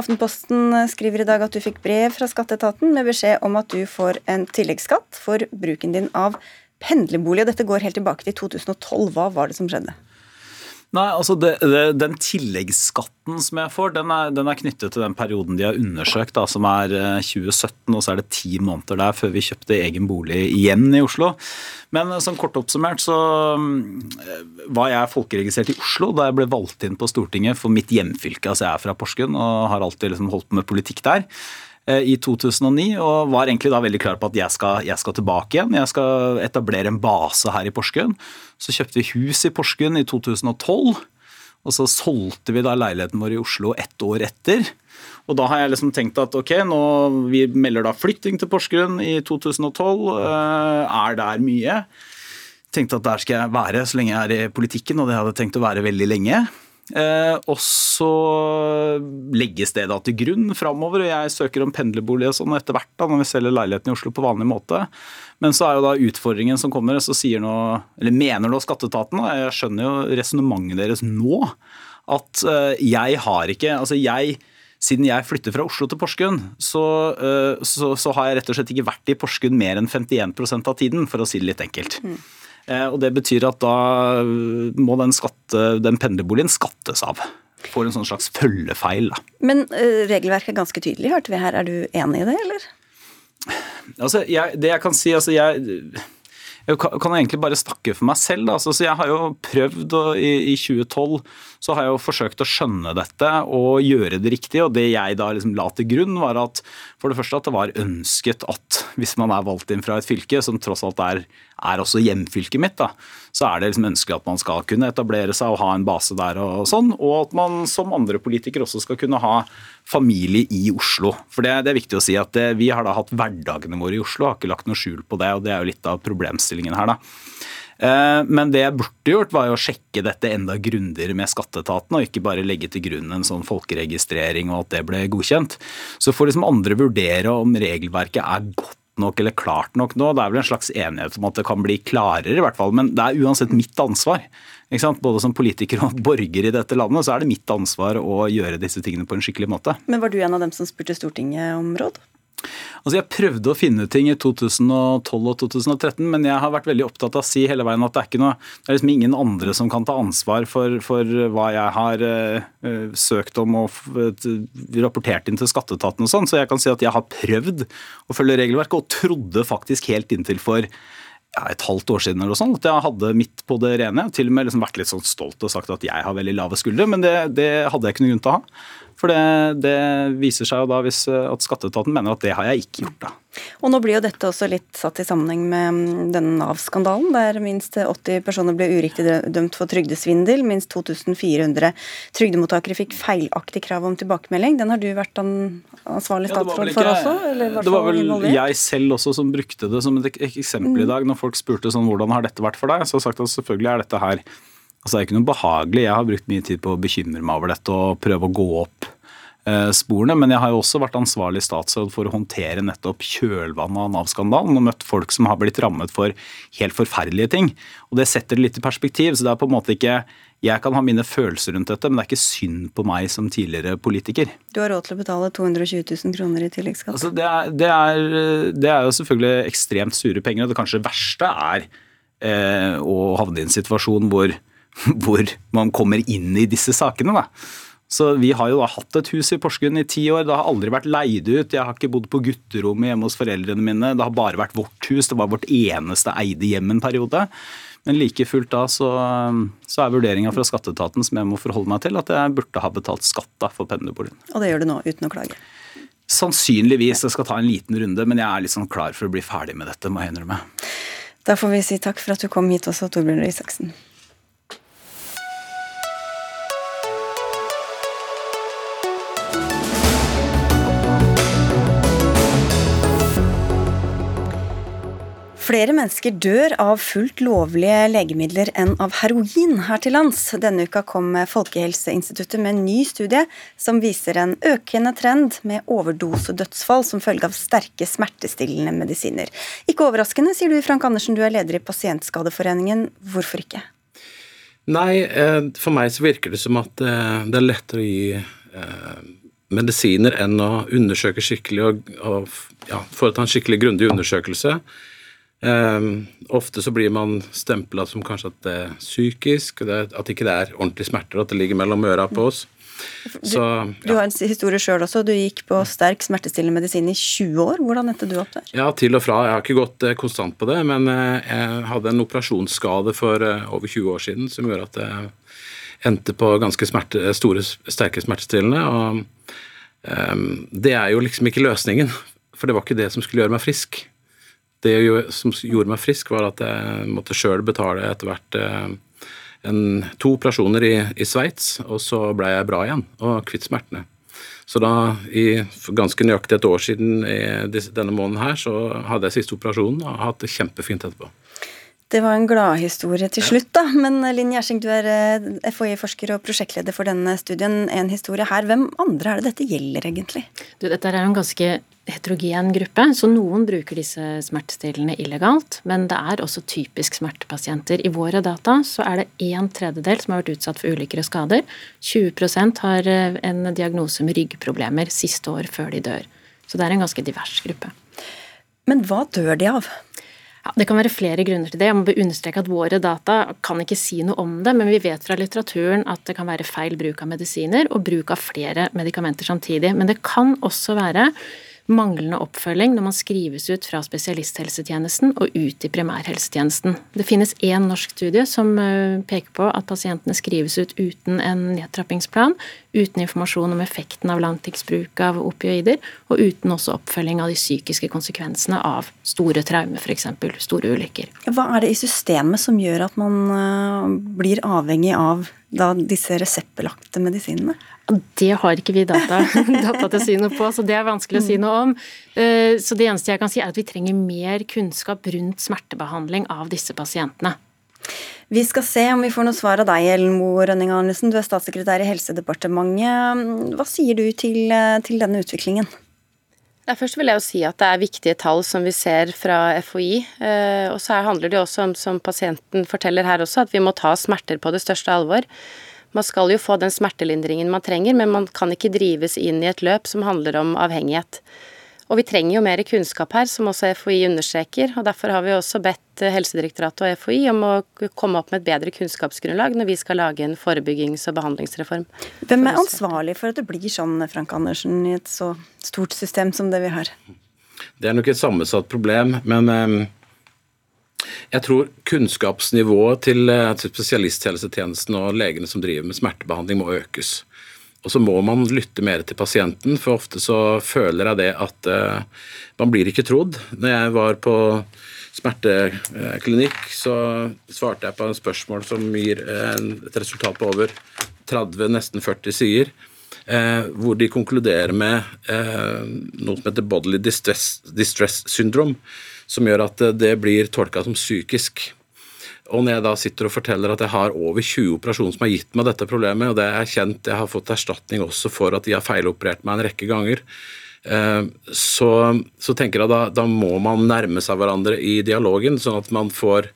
Aftenposten skriver i dag at du fikk brev fra skatteetaten med beskjed om at du får en tilleggsskatt for bruken din av pendlerbolig. og Dette går helt tilbake til 2012. Hva var det som skjedde? Nei, altså det, det, Den tilleggsskatten som jeg får, den er, den er, knyttet til den perioden de har undersøkt, da, som er 2017. Eh, og så er det ti måneder der før vi kjøpte egen bolig igjen i Oslo. Men sånn kort oppsummert så mm, var jeg folkeregistrert i Oslo da jeg ble valgt inn på Stortinget for mitt hjemfylke. Altså jeg er fra Porsgrunn og har alltid liksom holdt på med politikk der. Eh, i 2009, og var egentlig da veldig klar på at jeg skal, jeg skal, tilbake igjen. Jeg skal etablere en base her i Porsgrunn. Så kjøpte vi hus i Porsgrunn i 2012. Og så solgte vi da leiligheten vår i Oslo ett år etter. Og da har jeg liksom tenkt at ok, nå vi melder da flytting til Porsgrunn i 2012. Er der mye? Tenkte at der skal jeg være så lenge jeg er i politikken, og det hadde jeg tenkt å være veldig lenge. Eh, og så legges det da til grunn framover, jeg søker om pendlerbolig og sånn etter hvert da, når vi selger leiligheten i Oslo på vanlig måte. Men så er jo da utfordringen som kommer, så sier nå, eller mener nå skatteetaten, jeg skjønner jo resonnementet deres nå, at eh, jeg har ikke Altså jeg siden jeg flytter fra Oslo til Porsgrunn, så, eh, så, så, har jeg rett og slett ikke vært i Porsgrunn mer enn 51% av tiden, for å si det litt enkelt. Mm. Eh, og Det betyr at da må den, skatte, den pendlerboligen skattes av. Får en sånn slags følgefeil. Da. Men uh, regelverket er ganske tydelig, hørte vi her. Er du enig i det, eller? Altså, jeg, det jeg kan si, altså jeg jeg kan egentlig bare snakke for meg selv. Da. Altså, jeg har jo prøvd og i, 2012 så har jeg jo forsøkt å skjønne dette og gjøre det riktig. Og det jeg da liksom la til grunn, var at for det første at det var ønsket at hvis man er valgt inn fra et fylke, som tross alt er, er også hjemfylket mitt, da, så er det liksom ønskelig at man skal kunne etablere seg og ha en base der og sånn. Og at man som andre politikere også skal kunne ha familie i Oslo. For det, det er viktig å si at det, vi har da hatt hverdagene våre i Oslo, har ikke lagt noe skjul på det. Og det er jo litt av problemstillingen her, da. Eh, men det jeg burde gjort, var jo å sjekke dette enda grundigere med skatteetaten, og ikke bare legge til grunn en sånn folkeregistrering og at det ble godkjent. Så får liksom andre vurdere om regelverket er godt nok eller klart nok nå. Det er vel en slags enighet om at det kan bli klarere, i hvert fall. Men det er uansett mitt ansvar. Både som politiker og borger i dette landet, så er det mitt ansvar å gjøre disse tingene på en skikkelig måte. Men var du en av dem som spurte Stortinget om råd? Altså Jeg prøvde å finne ting i 2012 og 2013, men jeg har vært veldig opptatt av å si hele veien at det er noe, det er liksom ingen andre som kan ta ansvar for, for hva jeg har uh, søkt om og uh, rapportert inn til skatteetaten og sånn. Så jeg kan si at jeg har prøvd å følge regelverket, og trodde faktisk helt inntil for ja, et halvt år siden eller sånn, at jeg hadde midt på det rene. Til og med liksom vært litt sånn stolt og sagt at jeg har veldig lave skuldre, men det, det hadde jeg ikke noen grunn til å ha. For det, det, viser seg jo da hvis, eh, at skatteetaten mener at det har jeg ikke gjort. da. Og Nå blir jo dette også litt satt i sammenheng med mm, denne Nav-skandalen, der minst 80 personer ble uriktig dømt for trygdesvindel. Minst 2400 trygdemottakere fikk feilaktig krav om tilbakemelding. Den har du vært ansvarlig statsråd ja, for også? det var vel involvert. jeg selv også som brukte det som et eksempel i dag. Når folk spurte sånn hvordan har dette vært for deg, så har jeg sagt at selvfølgelig er dette her Altså, det er ikke noe behagelig. Jeg har brukt mye tid på å bekymre meg over dette og prøve å gå opp eh, sporene, men jeg har jo også vært ansvarlig statsråd for å håndtere nettopp kjølvannet av Nav-skandalen og møtt folk som har blitt rammet for helt forferdelige ting. Og Det setter det litt i perspektiv. så det er på en måte ikke jeg kan ha mine følelser rundt dette, men det er ikke synd på meg som tidligere politiker. Du har råd til å betale 220 000 kroner i tilleggsskatt? Altså det, er, det, er, det, er, jo selvfølgelig ekstremt sure penger, og det kanskje verste er eh, å havne i en situasjon hvor hvor man kommer inn i disse sakene. da. Så Vi har jo da hatt et hus i Porsgrunn i ti år. Det har aldri vært leid ut. Jeg har ikke bodd på gutterommet hjemme hos foreldrene mine. Det har bare vært vårt hus. Det var vårt eneste eide hjem en periode. Men like fullt da så, så er vurderinga fra skatteetaten som jeg må forholde meg til, at jeg burde ha betalt skatt da for pendlerboligen. Og det gjør du nå, uten å klage? Sannsynligvis. Jeg skal ta en liten runde, men jeg er litt sånn klar for å bli ferdig med dette, må jeg innrømme. Da får vi si takk for at du kom hit også, Torbjørn Røe Isaksen. Flere mennesker dør av fullt lovlige legemidler enn av heroin her til lands. Denne uka kom Folkehelseinstituttet med en ny studie som viser en økende trend med overdosedødsfall som følge av sterke smertestillende medisiner. Ikke overraskende, sier du Frank Andersen, du er leder i Pasientskadeforeningen. Hvorfor ikke? Nei, eh, for meg så virker det som at eh, det er lettere å gi eh, medisiner enn å undersøke skikkelig og, og ja, foreta en skikkelig grundig undersøkelse. Um, ofte så blir man stempla som kanskje at det er psykisk, det, at ikke det er ordentlige smerter, at det ligger mellom øra på oss. Så, ja. Du har en historie sjøl også. Du gikk på sterk smertestillende medisin i 20 år. Hvordan endte du opp der? Ja, til og fra. Jeg har ikke gått eh, konstant på det, men eh, jeg hadde en operasjonsskade for eh, over 20 år siden som gjorde at jeg endte på ganske smerte, store, sterke smertestillende. Og um, det er jo liksom ikke løsningen, for det var ikke det som skulle gjøre meg frisk det som gjorde meg frisk, var at jeg måtte sjøl betale etter hvert eh, en, to operasjoner i, i Sveits, og så ble jeg bra igjen og kvitt smertene. Så da, i ganske nøyaktig et år siden i disse- denne måneden her, så hadde jeg siste operasjonen og hatt det kjempefint etterpå. Det var en gladhistorie til slutt, da. Men Linn Gjersing, du er eh, FHI-forsker og prosjektleder for denne studien. En historie her. Hvem andre er det dette gjelder, egentlig? Du, dette er jo en ganske heterogen gruppe, så noen bruker disse smertestillende illegalt. Men det er også typisk smertepasienter. I våre data så er det en tredjedel som har vært utsatt for ulykker og skader. 20% har eh, en diagnose med ryggproblemer siste år før de dør. Så det er en ganske divers gruppe. Men hva dør de av? Det kan være flere grunner til det. Jeg må understreke at Våre data kan ikke si noe om det, men vi vet fra litteraturen at det kan være feil bruk av medisiner og bruk av flere medikamenter samtidig. Men det kan også være manglende oppfølging når man skrives ut fra spesialisthelsetjenesten og ut i primærhelsetjenesten. Det finnes én norsk studie som eh, peker på at pasientene skrives ut uten en nedtrappingsplan, uten informasjon om effekten av langtidsbruk av opioider, og uten også oppfølging av de psykiske konsekvensene av store traumer, f.eks. store ulykker. Hva er det i systemet som gjør at man eh, blir avhengig av da, disse reseptbelagte medisinene? Det har ikke vi data, data til å si noe på, så det er vanskelig å si noe om. Eh, Så det eneste jeg kan si er at vi trenger mer kunnskap rundt smertebehandling av disse pasientene. Vi skal se om vi får noe svar av deg, Ellen Moe Rønning Arnesen. Du er statssekretær i Helsedepartementet. Hva sier du til, eh, til denne utviklingen? Ja, først vil jeg jo si at det er viktige tall som vi ser fra FHI. Eh, og så handler det jo også om, som pasienten forteller her også, at vi må ta smerter på det største alvor. Man skal jo få den smertelindringen man trenger, men man kan ikke drives inn i et løp som handler om avhengighet. Og vi trenger jo mer kunnskap her, som også FHI understreker. og Derfor har vi også bedt Helsedirektoratet og FHI om å komme opp med et bedre kunnskapsgrunnlag når vi skal lage en forebyggings- og behandlingsreform. Hvem er ansvarlig for at det blir sånn, Frank Andersen, i et så stort system som det vi har? Det er nok et sammensatt problem, men eh, jeg tror kunnskapsnivået eh, til spesialisthelsetjenesten og legene som driver med smertebehandling må økes. Og så må man lytte mer til pasienten, for ofte så føler jeg det at eh, man blir ikke trodd. Når jeg var på smerteklinikk, så svarte jeg på en spørsmål som gir eh, et resultat på over 30, nesten 40 sider. Eh, hvor de konkluderer med eh, noe som heter bodily distress, distress syndrome, som gjør at eh, det blir tolka som psykisk. Og når jeg da sitter og forteller at jeg har over 20 operasjoner som har gitt meg dette problemet, og det er kjent, jeg har fått erstatning også for at de har feiloperert meg en rekke ganger, eh, så, så tenker jeg da, da må man nærme seg hverandre i dialogen, sånn at man får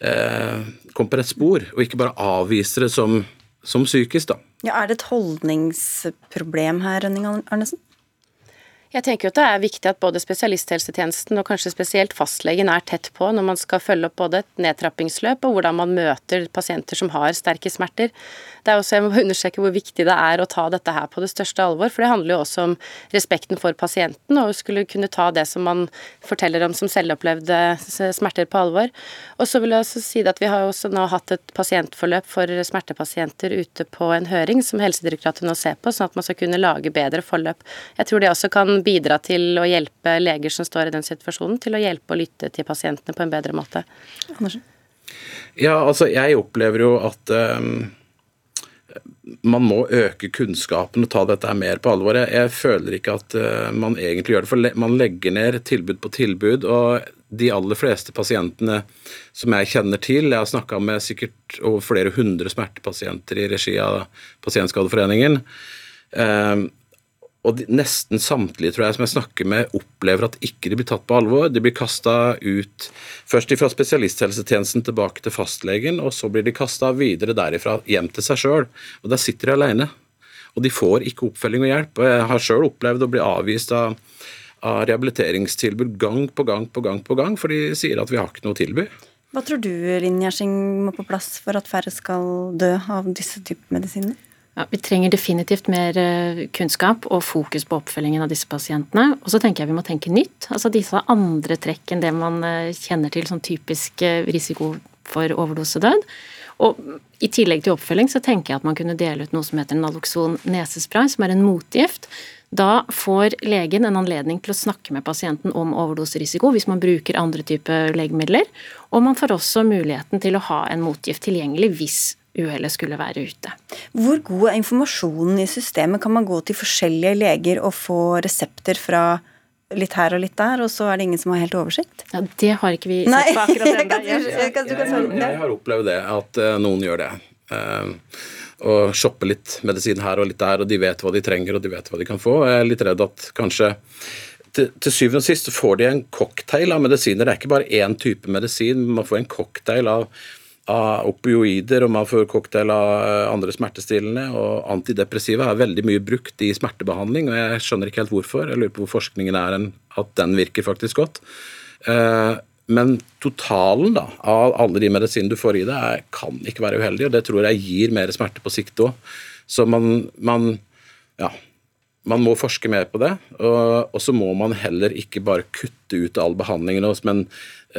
eh, kommer på rett spor, og ikke bare avviser det som, som psykisk. da. Ja, er det et holdningsproblem her, Rønning Arnesen? Jeg tenker jo at det er viktig at både spesialisthelsetjenesten og kanskje spesielt fastlegen er tett på når man skal følge opp både et nedtrappingsløp og hvordan man møter pasienter som har sterke smerter. Det er også, Jeg må understreke hvor viktig det er å ta dette her på det største alvor, for det handler jo også om respekten for pasienten og å skulle kunne ta det som man forteller om som selvopplevde smerter på alvor. Og så vil jeg også si at Vi har også nå hatt et pasientforløp for smertepasienter ute på en høring som Helsedirektoratet nå ser på, sånn at man skal kunne lage bedre forløp. Jeg tror det også kan bidra til å hjelpe leger som står i den situasjonen, til å hjelpe og lytte til pasientene på en bedre måte. Andersen? Ja, altså jeg opplever jo at um, man må øke kunnskapen og ta dette mer på alvor. Jeg, jeg føler ikke at uh, man egentlig gjør det, for le man legger ned tilbud på tilbud. og de aller fleste pasientene som jeg kjenner til, jeg har snakka med sikkert over flere hundre smertepasienter i regi av Pasientskadeforeningen. Um, og de, nesten samtlige tror jeg som jeg snakker med, opplever at ikke de blir tatt på alvor. De blir kasta ut først fra spesialisthelsetjenesten tilbake til fastlegen, og så blir de kasta videre derifra hjem til seg sjøl. Og der sitter de alene. Og de får ikke oppfølging og hjelp. Og jeg har sjøl opplevd å bli avvist av, av rehabiliteringstilbud gang på gang på gang på gang, for de sier at vi har ikke noe å tilby. Hva tror du Linn Gjersing, må på plass for at færre skal dø av disse typer medisiner? Ja, vi trenger definitivt mer eh, kunnskap og fokus på oppfølgingen av disse pasientene. Og så tenker jeg vi må tenke nytt. Altså disse andre trekk enn det man eh, kjenner til som typisk eh, risiko for overdosedød. Og I tillegg til oppfølging så tenker jeg at man kunne dele ut noe som heter Naloxon nesespray, som er en motgift. Da får legen en anledning til å snakke med pasienten om overdoserisiko hvis man bruker andre typer legemidler, og man får også muligheten til å ha en motgift tilgjengelig hvis uhellet skulle være ute. Hvor god er informasjonen i systemet? Kan man gå til forskjellige leger og få resepter fra litt her og litt der, og så er det ingen som har helt oversikt? Ja, Det har ikke vi sett på akkurat ennå. Jeg, jeg har opplevd det, at uh, noen gjør det. Uh, og shopper litt medisin her og litt der, og de vet hva de trenger og de vet hva de kan få. Jeg er litt redd at kanskje til, til syvende og sist får de en cocktail av medisiner. Det er ikke bare én type medisin, man får en cocktail av av opioider, og man får cocktail av eh, andre smertestillende. Og antidepressiva er veldig mye brukt i smertebehandling, og jeg skjønner ikke helt hvorfor. Jeg lurer på hvor forskningen er at den virker faktisk godt. Eh, men totalen da, av alle de medisinene du får i deg, kan ikke være uheldig, og det tror jeg gir mer smerte på sikt òg. Så man, man, ja, man må forske mer på det, og, så må man heller ikke bare kutte ut all behandlingen som, en,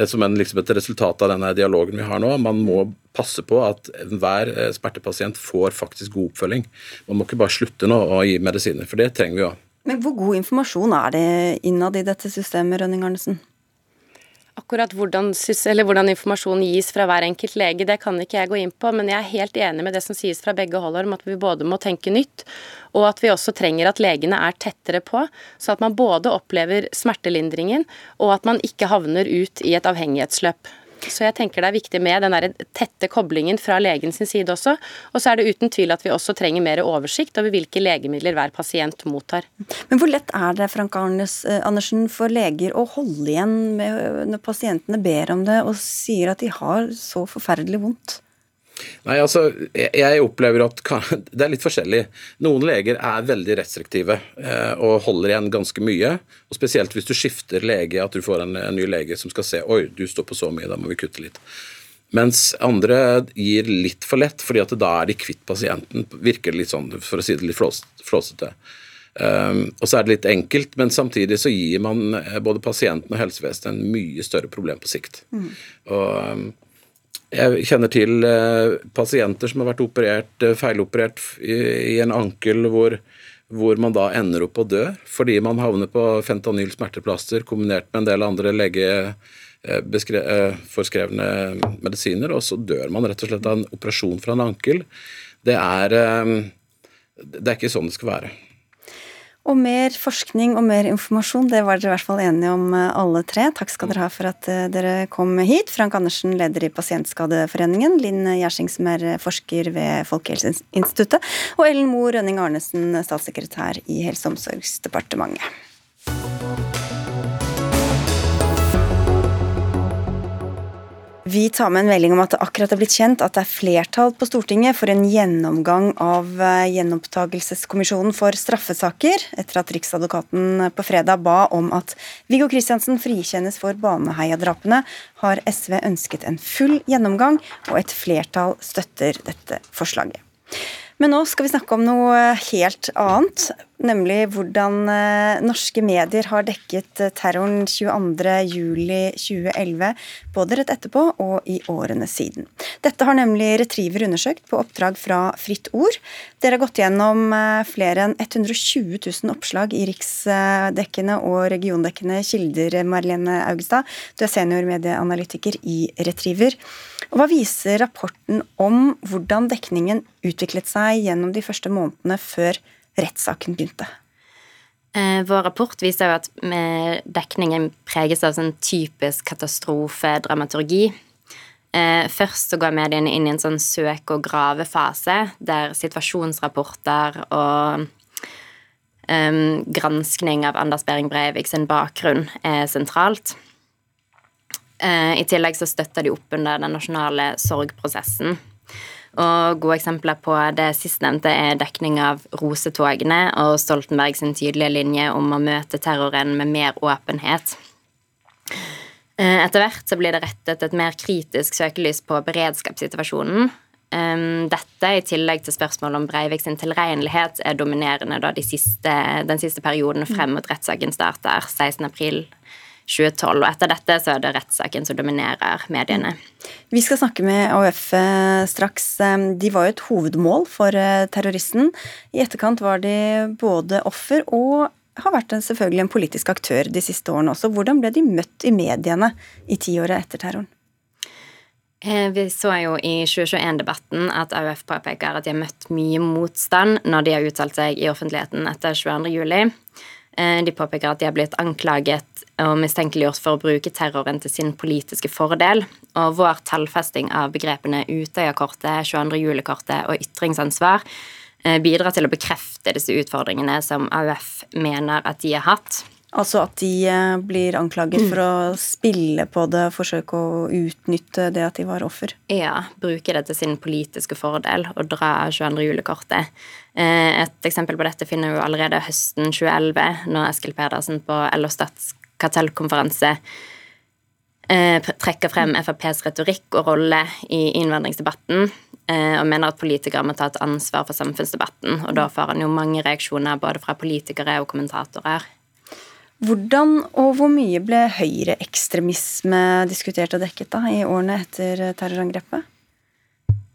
som en, liksom et resultat av denne dialogen vi har nå. Man må passe på at hver eh, smertepasient får faktisk god oppfølging. Man må ikke bare slutte nå å gi medisiner, for det trenger vi jo. Men hvor god informasjon er det innad i dette systemet, Rønning Arnesen? Akkurat hvordan, hvordan, informasjonen gis fra hver enkelt lege, det kan ikke jeg gå inn på, men jeg er helt enig med det som sies fra begge hold om at vi både må tenke nytt, og at vi også trenger at legene er tettere på, så at man både opplever smertelindringen, og at man ikke havner ut i et avhengighetsløp. Så jeg tenker det er viktig med den tette koblingen fra legen sin side også. Og så er det uten tvil at vi også trenger mer oversikt over hvilke legemidler hver pasient mottar. Men hvor lett er det Frank Arnes, eh, Andersen, for leger å holde igjen når pasientene ber om det og sier at de har så forferdelig vondt? Nei, altså, jeg opplever at det er litt forskjellig. Noen leger er veldig restriktive eh, og holder igjen ganske mye. og Spesielt hvis du skifter lege, at du får en, ny lege som skal se oi, du står på så mye, da må vi kutte litt. Mens andre gir litt for lett, fordi at da er de kvitt pasienten. Virker det litt sånn, for å si det litt flåsete. Um, og så er det litt enkelt, men samtidig så gir man eh, både pasienten og helsevesenet en mye større problem på sikt. Mm. Og um, jeg kjenner til eh, pasienter som har vært operert, eh, feiloperert i, en ankel hvor, hvor, man da ender opp å dø fordi man havner på fentanyl smerteplaster kombinert med en del andre legeforskrevne eh, medisiner, og så dør man rett og slett av en operasjon fra en ankel. Det er, det er ikke sånn det skal være. Og mer forskning og mer informasjon, det var dere i hvert fall enige om eh, alle tre. Takk skal dere ha for at eh, dere kom hit. Frank Andersen, leder i Pasientskadeforeningen. Linn Gjersing, som er forsker ved Folkehelseinstituttet. Og Ellen Moe Rønning Arnesen, statssekretær i Helse- og omsorgsdepartementet. Vi tar med en melding om at det akkurat er blitt kjent at det er flertall på Stortinget for en gjennomgang av eh, gjenopptakelseskommisjonen for straffesaker, etter at Riksadvokaten på fredag ba om at Viggo Kristiansen frikjennes for Baneheia-drapene, har SV ønsket en full gjennomgang, og et flertall støtter dette forslaget. Men nå skal vi snakke om noe helt annet nemlig hvordan eh, norske medier har dekket eh, terroren 22.07.2011, både rett etterpå og i årene siden. Dette har nemlig Retriever undersøkt på oppdrag fra Fritt Ord. Dere har gått gjennom eh, flere enn 120 000 oppslag i riksdekkende og regiondekkende kilder, Marlene Augestad. Du er senior medieanalytiker i Retriever. Hva viser rapporten om hvordan dekningen utviklet seg gjennom de første månedene før rettssaken begynte? Eh, vår rapport viser jo at dekningen preges av sånn typisk katastrofedramaturgi. Eh, først så går mediene inn i en sånn søk-og-grave-fase, der situasjonsrapporter og um, granskning av Anders Behring Breivik sin bakgrunn er sentralt. I tillegg så støtter de opp under den nasjonale sorgprosessen. Og gode eksempler på det sistnevnte er dekning av rosetogene og Stoltenberg sin tydelige linje om å møte terroren med mer åpenhet. Eh, etter hvert så blir det rettet et mer kritisk søkelys på beredskapssituasjonen. Dette, i tillegg til spørsmålet om Breivik sin tilregnelighet, er dominerende de siste, den siste perioden frem mot rettssaken starter 16.4 2012. Og etter dette så er det rettssaken som dominerer mediene. Vi skal snakke med AUF eh, straks. De var jo et hovedmål for eh, terroristen. I etterkant var de både offer og har vært en, selvfølgelig en politisk aktør de siste årene også. Hvordan ble de møtt i mediene i tiåret etter terroren? Eh, vi så jo i 2021-debatten at AUF påpeker at de har møtt mye motstand når de har uttalt seg i offentligheten etter 22.07. Eh, de påpeker at de har blitt anklaget og mistenkeliggjort for å bruke terroren til sin politiske fordel. Og vår tallfesting av begrepene Utøya-kortet, 22. juli-kortet og ytringsansvar eh, bidrar til å bekrefte disse utfordringene som AUF mener at de har hatt. Altså at de eh, blir anklaget for å spille på det, forsøke å utnytte det at de var offer? Ja, bruke det til sin politiske fordel og dra 22. juli-kortet. Eh, et eksempel på dette finner vi allerede høsten 2011, når Eskil Pedersen på LO Stats kartellkonferanse eh, trekker frem FrPs retorikk og rolle i innvandringsdebatten og mener at politikere må ta et ansvar for samfunnsdebatten. Og da får han jo mange reaksjoner både fra politikere og kommentatorer. Hvordan og hvor mye ble høyreekstremisme diskutert og dekket da, i årene etter terrorangrepet?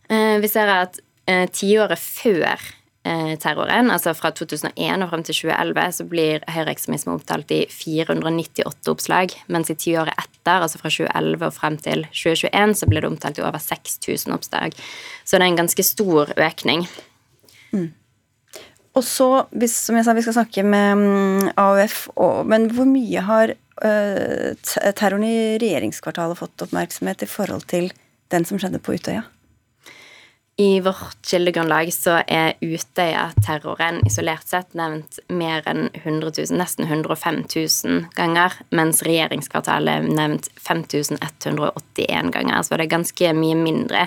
Eh, vi ser at eh, tiåret før eh, terroren, altså fra 2001 og frem til 2011, så blir høyreekstremisme omtalt i 498 oppslag, mens i tiåret etter, altså fra 2011 og frem til 2021, så blir det omtalt i over 6000 oppslag. Så det er en ganske stor økning. Mm. Og så, som jeg sa, vi skal snakke med AUF, AUF, men hvor mye har uh, terroren i regjeringskvartalet fått oppmerksomhet i forhold til den som skjedde på Utøya? I vårt kildegrunnlag så er Utøya-terroren isolert sett nevnt mer enn 100 000, nesten 105 000 ganger, mens regjeringskvartalet er nevnt 5181 ganger. Så det er ganske mye mindre.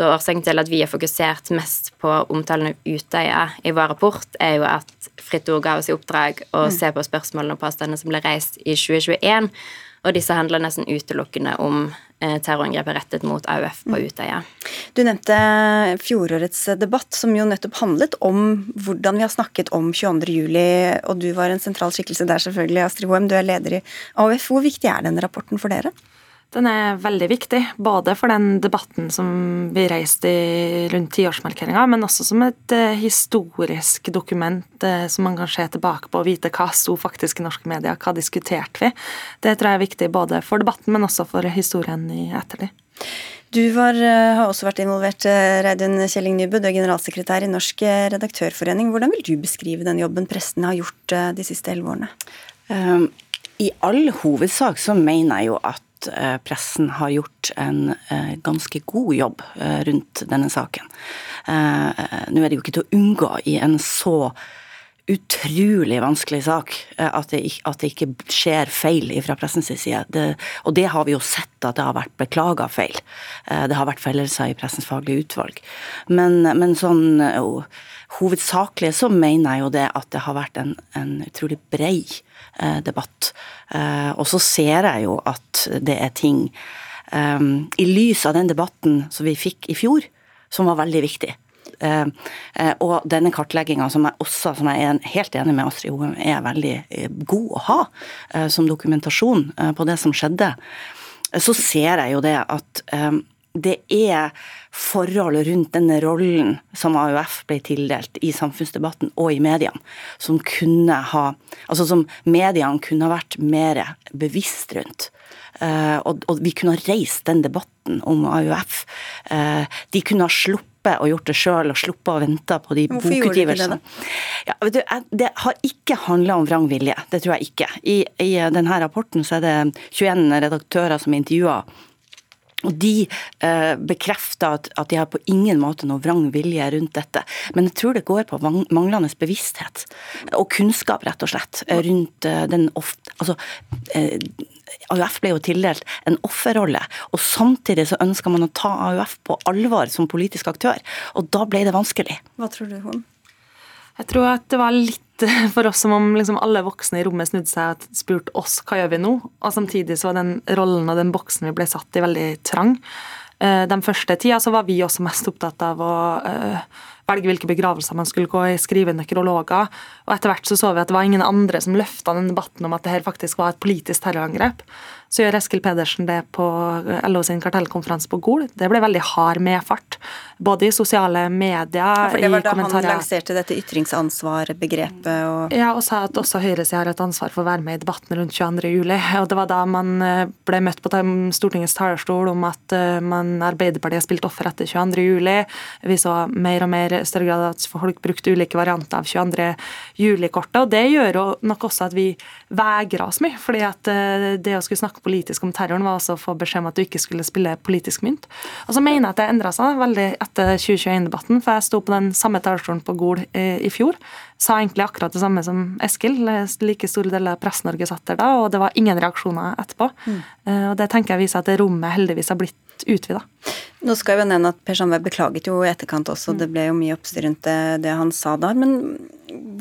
Så årsaken til at vi har fokusert mest på omtalen av Utøya i vår rapport, er jo at Fritt Ord ga oss i oppdrag å mm. se på spørsmålene og påstandene som ble reist i 2021 og disse handler nesten utelukkende om terrorangrepet rettet mot AUF på mm. Utøya. Du nevnte fjorårets debatt, som jo nettopp handlet om hvordan vi har snakket om 22.07, og du var en sentral skikkelse der, selvfølgelig, Astrid Hoem. Du er leder i AUF. Hvor viktig er denne rapporten for dere? Den er veldig viktig, både for den debatten som vi reiste rundt tiårsmarkeringa, men også som et eh, historisk dokument eh, som man kan se tilbake på og vite hva sto faktisk i norske medier, hva diskuterte vi. Det tror jeg er viktig både for debatten, men også for historien i ettertid. Du var, eh, har også vært involvert, Reidun Kjelling Nybø, du er generalsekretær i Norsk redaktørforening. Hvordan vil du beskrive den jobben presten har gjort de siste elleve årene? Um, I all hovedsak så mener jeg jo at Eh, pressen har gjort en eh, ganske god jobb eh, rundt denne saken. Nå er det jo ikke til å unngå i en så utrolig vanskelig sak at det, at det ikke skjer feil fra pressens side. Det, og det har vi jo sett at det har vært beklaga feil. Det har vært fellelser i pressens faglige utvalg. Men, men sånn hovedsakelig så mener jeg jo det at det har vært en, en utrolig brei debatt. Eh, og så ser jeg jo at det er ting um, I lys av den debatten som vi fikk i fjor, som var veldig viktig. Og denne kartlegginga, som jeg som jeg er helt enig med Astrid Hoem, er veldig god å ha som dokumentasjon på det som skjedde, så ser jeg jo det at det er forhold rundt denne rollen som AUF ble tildelt i samfunnsdebatten og i mediene, som kunne ha Altså som mediene kunne ha vært mer bevisst rundt. Uh, og, og, vi kunne ha reist den debatten om AUF. Uh, de kunne ha sluppet å gjort det sjøl og sluppet å vente på de bokutgivelsene. Ja, det, det, har ikke handla om vrang vilje, det tror jeg ikke. I, I, denne rapporten så er det 21 redaktører som er intervjua og De eh, bekrefter at, at, de har på ingen måte noe vrang vilje rundt dette. Men jeg tror det går på manglende bevissthet og kunnskap, rett og slett, rundt eh, den ofte Altså, eh, AUF ble jo tildelt en offerrolle, og samtidig så ønska man å ta AUF på alvor som politisk aktør. Og da ble det vanskelig. Hva tror du, Hån? Jeg tror at det var litt for oss som om liksom alle voksne i rommet snudde seg og spurte oss hva gjør vi nå, og samtidig så var den rollen og den boksen vi ble satt i, veldig trang. Eh, den første tida så var vi også mest opptatt av å uh, velge hvilke begravelser man skulle gå i, skrive nekrologer. Og etter hvert så så vi at det var ingen andre som løfta den debatten om at det her faktisk var et politisk terrorangrep. Så gjør Eskil Pedersen det på LO sin kartellkonferanse på Gol. Det ble veldig hard medfart. Både i sosiale medier, ja, for Det var da han lanserte dette ytringsansvar-begrepet og Ja, og sa at også høyresida har et ansvar for å være med i debatten rundt 22.07. Og det var da man eh, ble møtt på Stortingets talerstol om at eh, man Arbeiderpartiet har spilt offer etter 22.07. Vi så mer og mer større grad at folk brukte ulike varianter av 22.07-kortet. Og det gjør jo nok også at vi vegrer oss mye. fordi at eh, det å skulle snakke politisk om terroren, var også å få beskjed om at du ikke skulle spille politisk mynt. Og så mener jeg at det endra seg veldig etter 2021-debatten, for jeg sto på den samme talerstolen på Gol eh, i fjor. Sa egentlig akkurat det samme som Eskil. Like store deler av Press-Norge satt der da, og det var ingen reaksjoner etterpå. Mm. Eh, og det tenker jeg viser at det rommet heldigvis har blitt utvida. Nå skal jeg jo nevne at Per Sandberg beklaget jo i etterkant også, mm. det ble jo mye oppstyr rundt det, det han sa der. Men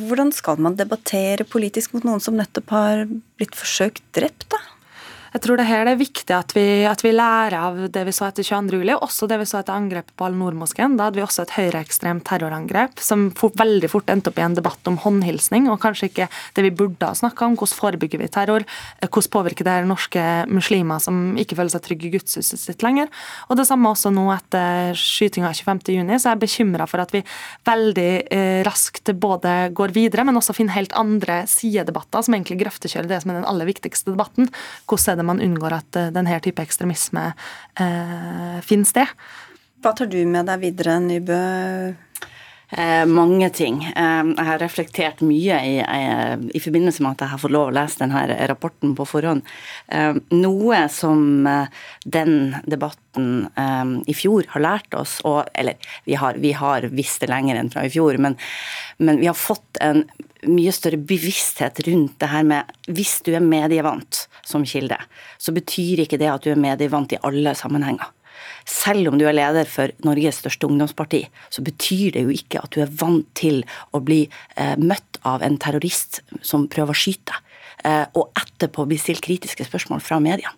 hvordan skal man debattere politisk mot noen som nettopp har blitt forsøkt drept, da? Jeg tror det her er viktig at vi, at vi lærer av det vi så etter 22. juli, også det vi så etter angrepet på Al-Noor-moskeen. Da hadde vi også et høyreekstremt terrorangrep som fort, veldig fort endte opp i en debatt om håndhilsning, og kanskje ikke det vi burde ha snakka om. Hvordan forebygger vi terror? Hvordan påvirker det norske muslimer som ikke føler seg trygge i gudshuset sitt lenger? Og det samme også nå etter skytinga 25.6, så er jeg bekymra for at vi veldig eh, raskt både går videre, men også finner helt andre sidedebatter som egentlig grøftekjører det som er den aller viktigste debatten. Hvordan er det det man unngår at eh, denne type ekstremisme eh, finner sted. Hva tar du med deg videre, Nybø? Eh, mange ting. Eh, jeg har reflektert mye i, eh, i, forbindelse med at jeg har fått lov å lese denne rapporten på forhånd. Eh, noe som den debatten i fjor har lært oss, og, eller vi har, vi har, visst det lenger enn fra i fjor, men, men vi har fått en mye større bevissthet rundt det her med hvis du er medievant som kilde, så betyr ikke det at du er medievant i alle sammenhenger. Selv om du er leder for Norges største ungdomsparti, så betyr det jo ikke at du er vant til å bli eh, møtt av en terrorist som prøver å skyte, eh, og etterpå bli stilt kritiske spørsmål fra mediene.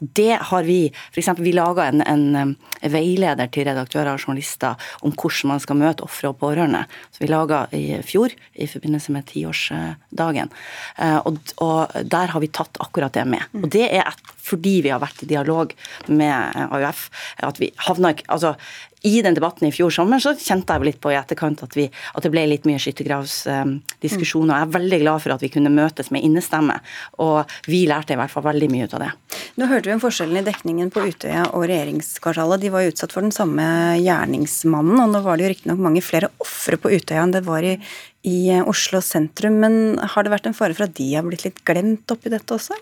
Og det har vi f.eks. Vi laga en, en, veileder til redaktører og journalister om hvordan man skal møte ofre og pårørende. Så vi laga i fjor i forbindelse med tiårsdagen. Eh, og, og, der har vi tatt akkurat det med. Og det er fordi vi har vært i dialog med AUF. at vi havna altså i den debatten i fjor sommer så kjente jeg litt på i etterkant at, vi, at det ble litt mye skyttergravsdiskusjoner. Jeg er veldig glad for at vi kunne møtes med innestemme, og vi lærte i hvert fall veldig mye ut av det. Nå hørte vi om forskjellen i dekningen på Utøya og regjeringskvartalet. De var jo utsatt for den samme gjerningsmannen, og nå var det jo riktignok mange flere ofre på Utøya enn det var i, i Oslo sentrum. Men har det vært en fare for at de har blitt litt glemt oppi dette også?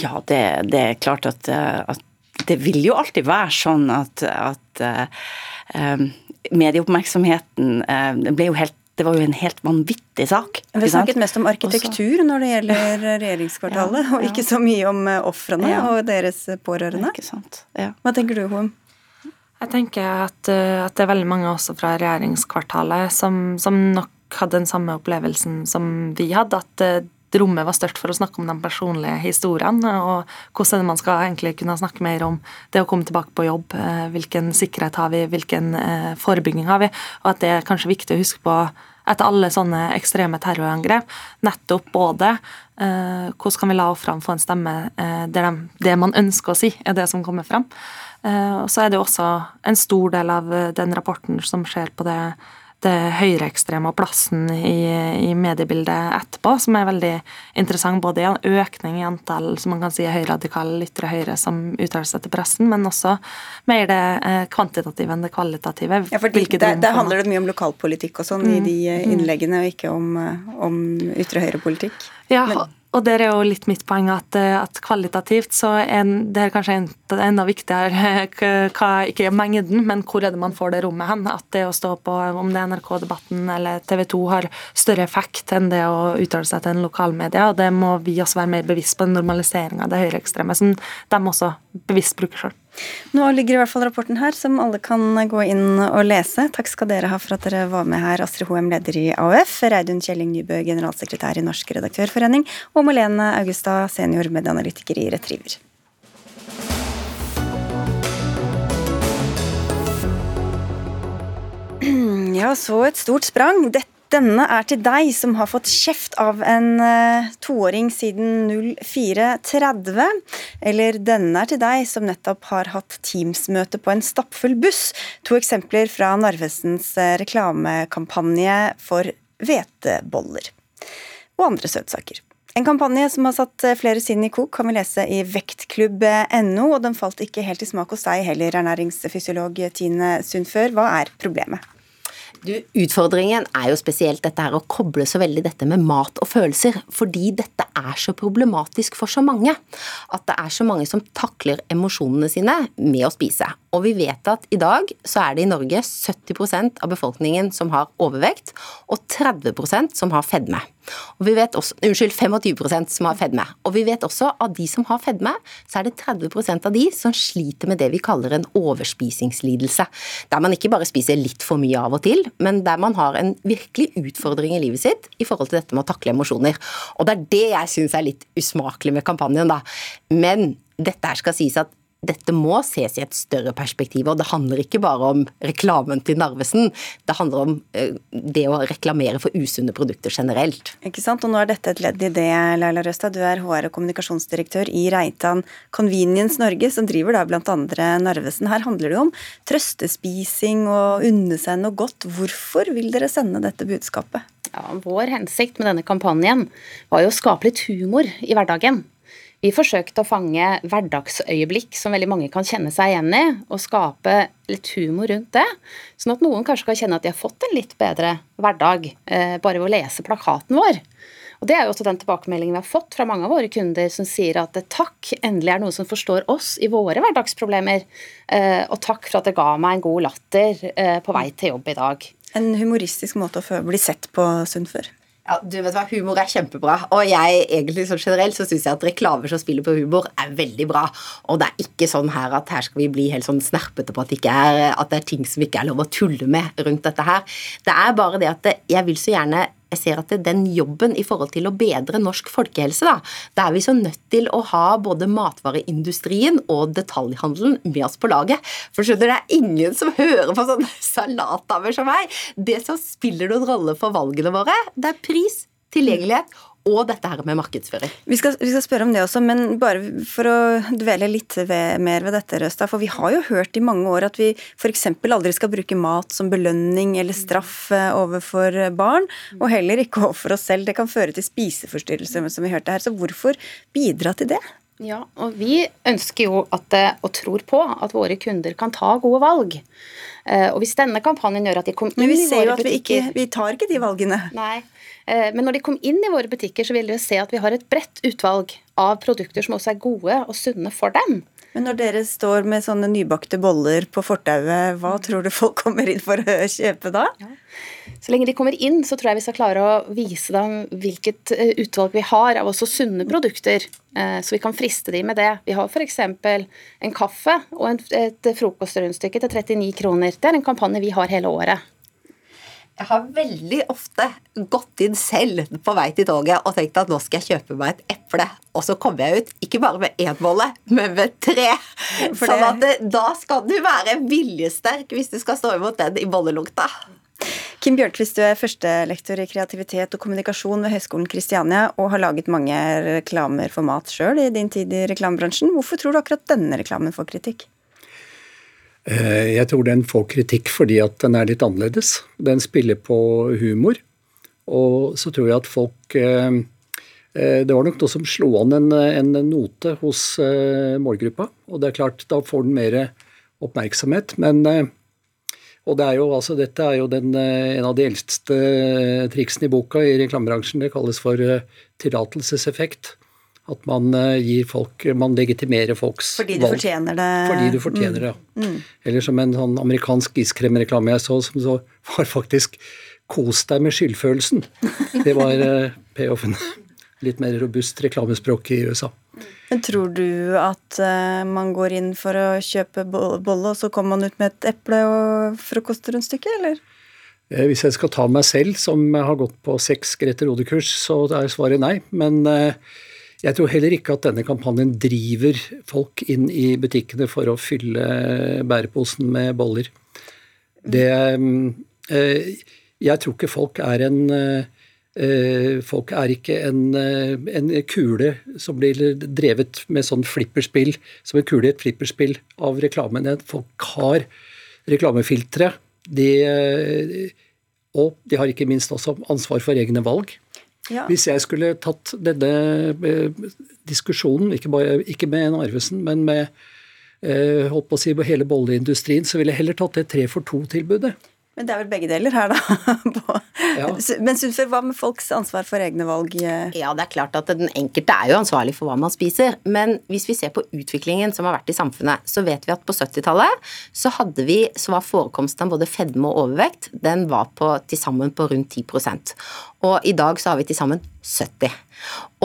Ja, det, det er klart at, at det vil jo alltid være sånn at, at uh, medieoppmerksomheten uh, ble jo helt det var jo en helt vanvittig sak. Vi snakket mest om arkitektur når det gjelder regjeringskvartalet, ja, ja. og ikke så mye om ofrene ja. og deres pårørende. Ikke sant. Hva tenker du, Hoem? Jeg tenker at, at, det er veldig mange også fra regjeringskvartalet som, som nok hadde den samme opplevelsen som vi hadde. At rommet var størst for å snakke om de personlige historiene. Og hvordan man skal egentlig kunne snakke mer om det å komme tilbake på jobb. Eh, hvilken sikkerhet har vi, hvilken eh, forebygging har vi. Og at det er kanskje viktig å huske på etter alle sånne ekstreme terrorangrep. Nettopp både eh, hvordan kan vi la ofrene få en stemme eh, der de, det man ønsker å si, er det som kommer fram. Eh, og så er det jo også en stor del av den rapporten som skjer på det det høyreekstreme og plassen i, i, mediebildet etterpå, som er veldig interessant. Både i en økning i antall som man kan si er høyradikale ytre høyre som uttaler seg til pressen, men også mer det eh, kvantitative enn det kvalitative. Ja, for Der handler det mye om lokalpolitikk og sånn mm. i de eh, mm. innleggene, og ikke om, eh, om ytre høyre-politikk. Ja, men, og det er jo litt mitt poeng at, eh, at kvalitativt så er det er kanskje enda viktigere hva, ikke mengden, men hvor er det man får det rommet hen. At det å stå på om det er NRK-debatten eller TV 2 har større effekt enn det å uttale seg til en lokalmedia. Og det må vi også være mer bevisst på, den normaliseringa av det høyreekstreme som de også bevisst bruker sjøl. Nå ligger i hvert fall rapporten her, som alle kan gå inn og lese. Takk skal dere ha for at dere var med her, Astrid Hoem, leder i AUF, Reidun Kjelling Nybø, generalsekretær i Norsk redaktørforening, og Malene Augustad, senior medieanalytiker i Retriever. Ja, så et stort sprang. Denne er til deg som har fått kjeft av en uh, toåring siden 04.30. Eller denne er til deg som nettopp har hatt Teams-møte på en stappfull buss. To eksempler fra Narvesens uh, reklamekampanje for hveteboller. Og andre søtsaker. En kampanje som har satt eh, flere sinn i kok, kan vi lese i vektklubb.no, og den falt ikke helt i smak hos deg heller, ernæringsfysiolog Tine Sundfør. Hva er problemet? Du, utfordringen er jo spesielt dette her å koble så veldig dette med mat og følelser, fordi dette er så problematisk for så mange. At det er så mange som takler emosjonene sine med å spise. Og vi vet at i dag så er det i Norge 70% av befolkningen som har overvekt, og 30% som har fedme. Og vi vet også, unnskyld, 25% som har fedme. Og vi vet også at de som har fedme, så er det 30% av de som sliter med det vi kaller en overspisingslidelse. Der man ikke bare spiser litt for mye av og til, men der man har en virkelig utfordring i livet sitt i forhold til dette med å takle emosjoner. Og det er det jeg syns er litt usmakelig med kampanjen, da. Men dette her skal sies at dette må ses i et større perspektiv, og det handler ikke bare om reklamen til Narvesen. Det handler om eh, det å reklamere for usunne produkter generelt. Ikke sant, og nå er dette et ledd i det, Laila Røstad. Du er HR- og kommunikasjonsdirektør i Reitan Convenience Norge, som driver da blant andre Narvesen. Her handler det jo om trøstespising og unne seg noe godt. Hvorfor vil dere sende dette budskapet? Ja, vår hensikt med denne kampanjen var jo å skape litt humor i hverdagen. Vi forsøkte å fange hverdagsøyeblikk som veldig mange kan kjenne seg igjen i, og skape litt humor rundt det, sånn at noen kanskje kan kjenne at de har fått en litt bedre hverdag eh, bare ved å lese plakaten vår. Og Det er jo også den tilbakemeldingen vi har fått fra mange av våre kunder, som sier at takk, endelig er noen som forstår oss i våre hverdagsproblemer, eh, og takk for at det ga meg en god latter eh, på vei til jobb i dag. En humoristisk måte å bli sett på, Sundfør? Ja, du vet hva, Humor er kjempebra. Og jeg egentlig sånn generelt så syns jeg at reklamer som spiller på humor, er veldig bra. Og det er ikke sånn her at her skal vi bli helt sånn snerpete på at det, ikke er, at det er ting som ikke er lov å tulle med rundt dette her. Det er bare det at jeg vil så gjerne jeg ser at den jobben i forhold til å bedre norsk folkehelse, da, da er vi så nødt til å ha både matvareindustrien og detaljhandelen med oss på laget. For skjønner, det er ingen som hører på sånne salatdamer som meg. Det som spiller noen rolle for valgene våre, det er pris, tilgjengelighet og dette her med markedsføring. Vi skal, vi skal, spørre om det også, men bare for å dvele litt ved, mer ved dette, Røstad. For vi har jo hørt i mange år at vi f.eks. aldri skal bruke mat som belønning eller straff eh, overfor barn, og heller ikke overfor oss selv. Det kan føre til spiseforstyrrelser, som vi hørte her. Så hvorfor bidra til det? Ja, og vi ønsker jo at, og tror på at våre kunder kan ta gode valg. Eh, og hvis denne kampanjen gjør at de kommer inn i våre butikker Men vi ser jo at vi, ikke, vi tar ikke de valgene. Nei, men når de kom inn i våre butikker, så vil de se at vi har et bredt utvalg av produkter som også er gode og sunne for dem. Men når dere står med sånne nybakte boller på fortauet, hva tror du folk kommer inn for å kjøpe da? Ja. Så lenge de kommer inn, så tror jeg vi skal klare å vise dem hvilket eh, utvalg vi har av også sunne produkter, eh, så vi kan friste dem med det. Vi har f.eks. en kaffe og et frokostrundstykke til 39 kroner. Det er en kampanje vi har hele året. Jeg har veldig ofte gått inn selv på vei til toget og tenkt at nå skal jeg kjøpe meg et eple. Og så kommer jeg ut ikke bare med én bolle, men med tre. For sånn at eh, da skal du være viljesterk hvis du skal stå imot den i bollelukta. Kim Bjørntvist, du er førstelektor i kreativitet og kommunikasjon ved Høgskolen Kristiania og har laget mange reklamer for mat sjøl i din tid i reklamebransjen. Hvorfor tror du akkurat denne reklamen får kritikk? Eh, jeg tror den får kritikk fordi at den er litt annerledes. Den spiller på humor. Og så tror jeg at folk eh, eh, Det var nok noe som slo an en, en note hos målgruppa. Og det er klart, da får den mer oppmerksomhet. Men og det er jo, altså, dette er jo den, en av de eldste triksene i boka i reklamebransjen. Det kalles for tillatelseseffekt. At man eh, gir folk Man legitimerer folks valg. Fordi du valg. fortjener det. Fordi du fortjener det, ja. Mm. mm. Eller som en sånn amerikansk iskremreklame jeg så, som så var faktisk 'kos deg med skyldfølelsen'. Det var uh, payoffen. Litt mer robust reklamespråk i USA. Men Tror du at uh, man går inn for å kjøpe bolle, og så kommer man ut med et eple og frokostrundstykke, eller? Hvis jeg skal ta meg selv, som har gått på seks Grete Rode-kurs, så er svaret nei. Men uh, jeg tror heller ikke at denne kampanjen driver folk inn i butikkene for å fylle bæreposen med boller. Det, Eh, jeg tror ikke folk er en eh, Folk er ikke en, en kule som blir drevet med sånn flipperspill, som en kule i et flipperspill av reklamen. Folk har reklamefiltre. De, og de har ikke minst også ansvar for egne valg. Ja. Hvis jeg skulle tatt denne diskusjonen, ikke, bare, ikke med Narvesen, men med eh, holdt på å si hele bolleindustrien, så ville jeg heller tatt det tre for to-tilbudet. Men det er vel begge deler her, da. ja. Men Sundfør, hva med folks ansvar for egne valg? Ja, det er klart at den enkelte er jo ansvarlig for hva man spiser. Men hvis vi ser på utviklingen som har vært i samfunnet, så vet vi at på 70-tallet så hadde vi, så var forekomsten av både fedme og overvekt den var på til sammen på rundt 10% Og i dag så har vi til sammen 70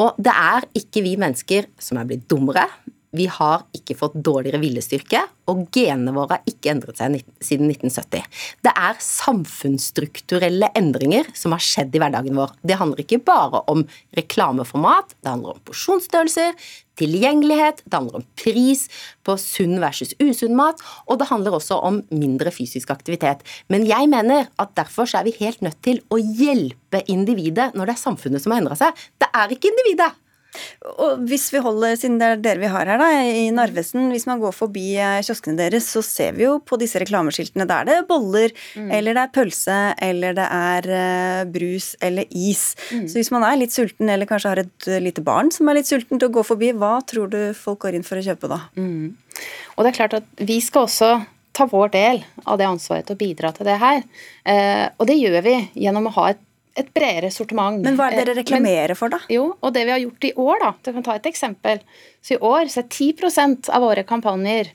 Og det er ikke vi mennesker som er blitt dummere, vi har ikke fått dårligere viljestyrke, og genene våre har ikke endret seg siden 1970. Det er samfunnsstrukturelle endringer som har skjedd i hverdagen vår. Det handler ikke bare om reklameformat, det handler om porsjonsstørrelser, tilgjengelighet, det handler om pris på sunn versus usunn mat, og det handler også om mindre fysisk aktivitet. Men jeg mener at derfor er vi helt nødt til å hjelpe individet når det er samfunnet som har endra seg. Det er ikke individet. Og hvis vi holder, siden det er dere vi har her da, i Narvesen, hvis man går forbi eh, kioskene deres, så ser vi jo på disse reklameskiltene. Der det er boller, mm. eller det er pølse, eller det er uh, brus eller is. Mm. Så hvis man er litt sulten, eller kanskje har et uh, lite barn som er litt sulten til å gå forbi, hva tror du folk går inn for å kjøpe da? Mm. Og det er klart at vi skal også ta vår del av det ansvaret til å bidra til det her. Og det gjør vi gjennom å ha et et bredere sortiment. Men hva er det dere reklamerer for, da? Jo, og det vi har gjort i år, da. Du kan ta et eksempel. Så i år så er 10% av våre kampanjer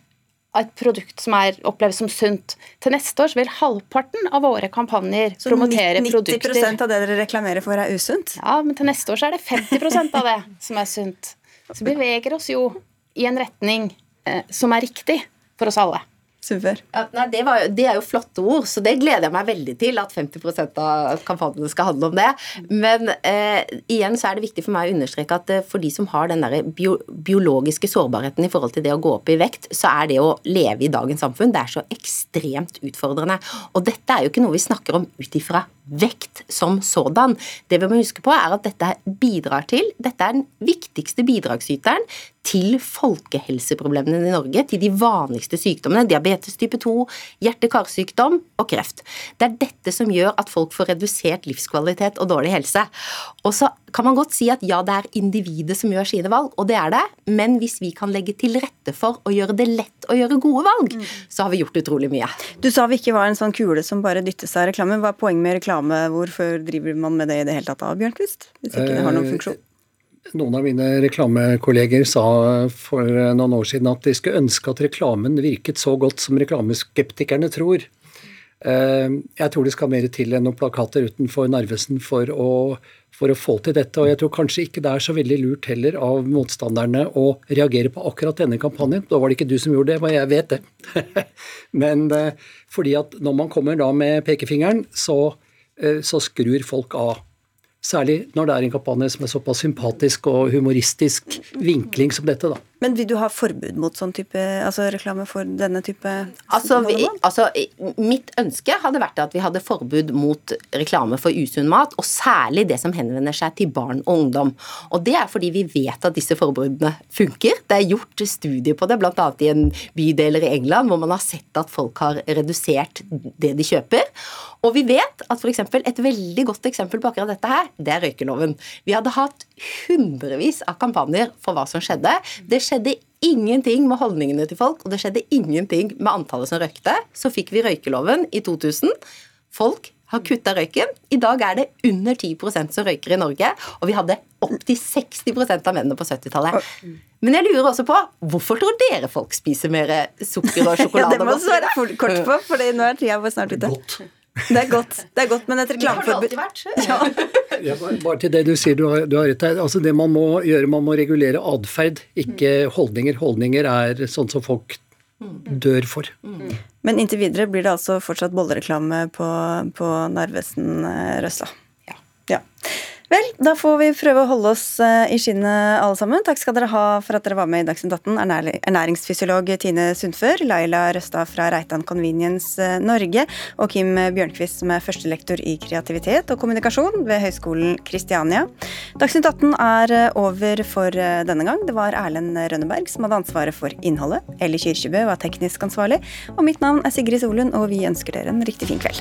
et produkt som er oppleves som sunt. Til neste år vil halvparten av våre kampanjer så promotere 90 produkter Så 90% av det dere reklamerer for, er usunt? Ja, men til neste år så er det 50% av det som er sunt. Så vi beveger oss jo i en retning eh, som er riktig for oss alle. Super. Ja, nei, det, var, det, er jo flotte ord, så det gleder jeg meg veldig til. At 50% av kampanjene skal handle om det. Men eh, igjen så er det viktig for meg å understreke at eh, for de som har den der bio, biologiske sårbarheten i forhold til det å gå opp i vekt, så er det å leve i dagens samfunn det er så ekstremt utfordrende. Og dette er jo ikke noe vi snakker om ut ifra vekt som sådan. Det vi må huske på, er at dette bidrar til Dette er den viktigste bidragsyteren til folkehelseproblemene i Norge, til de vanligste sykdommene. Diabetes type 2, hjerte-karsykdom og kreft. Det er dette som gjør at folk får redusert livskvalitet og dårlig helse. Og så kan man godt si at ja, det er individet som gjør sine valg, og det er det, men hvis vi kan legge til rette for å gjøre det lett å gjøre gode valg, mm. så har vi gjort utrolig mye. Du sa vi ikke var en sånn kule som bare dyttes av reklame. Hva er poenget med reklame? Hvorfor driver man med det i det hele tatt av, Bjørnquist? Hvis ikke det har noen funksjon? Eh, noen av mine reklamekolleger sa for noen år siden at de skulle ønske at reklamen virket så godt som reklameskeptikerne tror. Eh, jeg tror det skal mer til enn noen plakater utenfor Narvesen for å for å få til dette. Og jeg tror kanskje ikke det er så veldig lurt heller av motstanderne å reagere på akkurat denne kampanjen. Da var det ikke du som gjorde det, men jeg vet det. Men eh, fordi at når man kommer da med pekefingeren, så, eh, så skrur folk av. Særlig når det er en kampanje som er såpass sympatisk og humoristisk vinkling som dette. da. Men vil du ha forbud mot sånn type altså reklame for denne type altså, vi, altså, Mitt ønske hadde vært at vi hadde forbud mot reklame for usunn mat, og særlig det som henvender seg til barn og ungdom. Og Det er fordi vi vet at disse forbudene funker. Det er gjort studier på det, bl.a. i en bydel i England hvor man har sett at folk har redusert det de kjøper. Og vi vet at f.eks. et veldig godt eksempel på akkurat dette her, det er røykeloven. Vi hadde hatt hundrevis av kampanjer for hva som skjedde. Det skjedde ingenting med holdningene til folk, og det skjedde ingenting med antallet som røykte. Så fikk vi røykeloven i 2000. Folk har kutta røyken. I dag er det under 10% som røyker i Norge, og vi hadde opptil 60% av mennene på 70-tallet. Men jeg lurer også på hvorfor tror dere folk spiser mer sukker og sjokolade? ja, det må du svare kort på, for nå er tida snart ute. Godt. Det er godt, det er godt men et reklameforbud Det har det alltid vært. Ja. bare til det du sier, du har, du har rett. Altså det man må gjøre, man må regulere atferd, ikke holdninger. Holdninger er sånn som folk dør for. Men inntil videre blir det altså fortsatt bollereklame på, på Narvesen eh, Røsla. Ja. ja. Vel, da får vi prøve å holde oss eh, i skinnet alle sammen. Takk skal dere ha for at dere var med i Dagsnytt 18. Ernæringsfysiolog Tine Sundfør, Laila Røstad fra Reitan Convenience eh, Norge og Kim Bjørnquist som er førstelektor i kreativitet og kommunikasjon ved Høgskolen Kristiania. Dagsnytt 18 er eh, over for denne gang. Det var Erlend Rønneberg som hadde ansvaret for innholdet. Ellie Kyrkjebø var teknisk ansvarlig. Og mitt navn er Sigrid Solund, og vi ønsker dere en riktig fin kveld.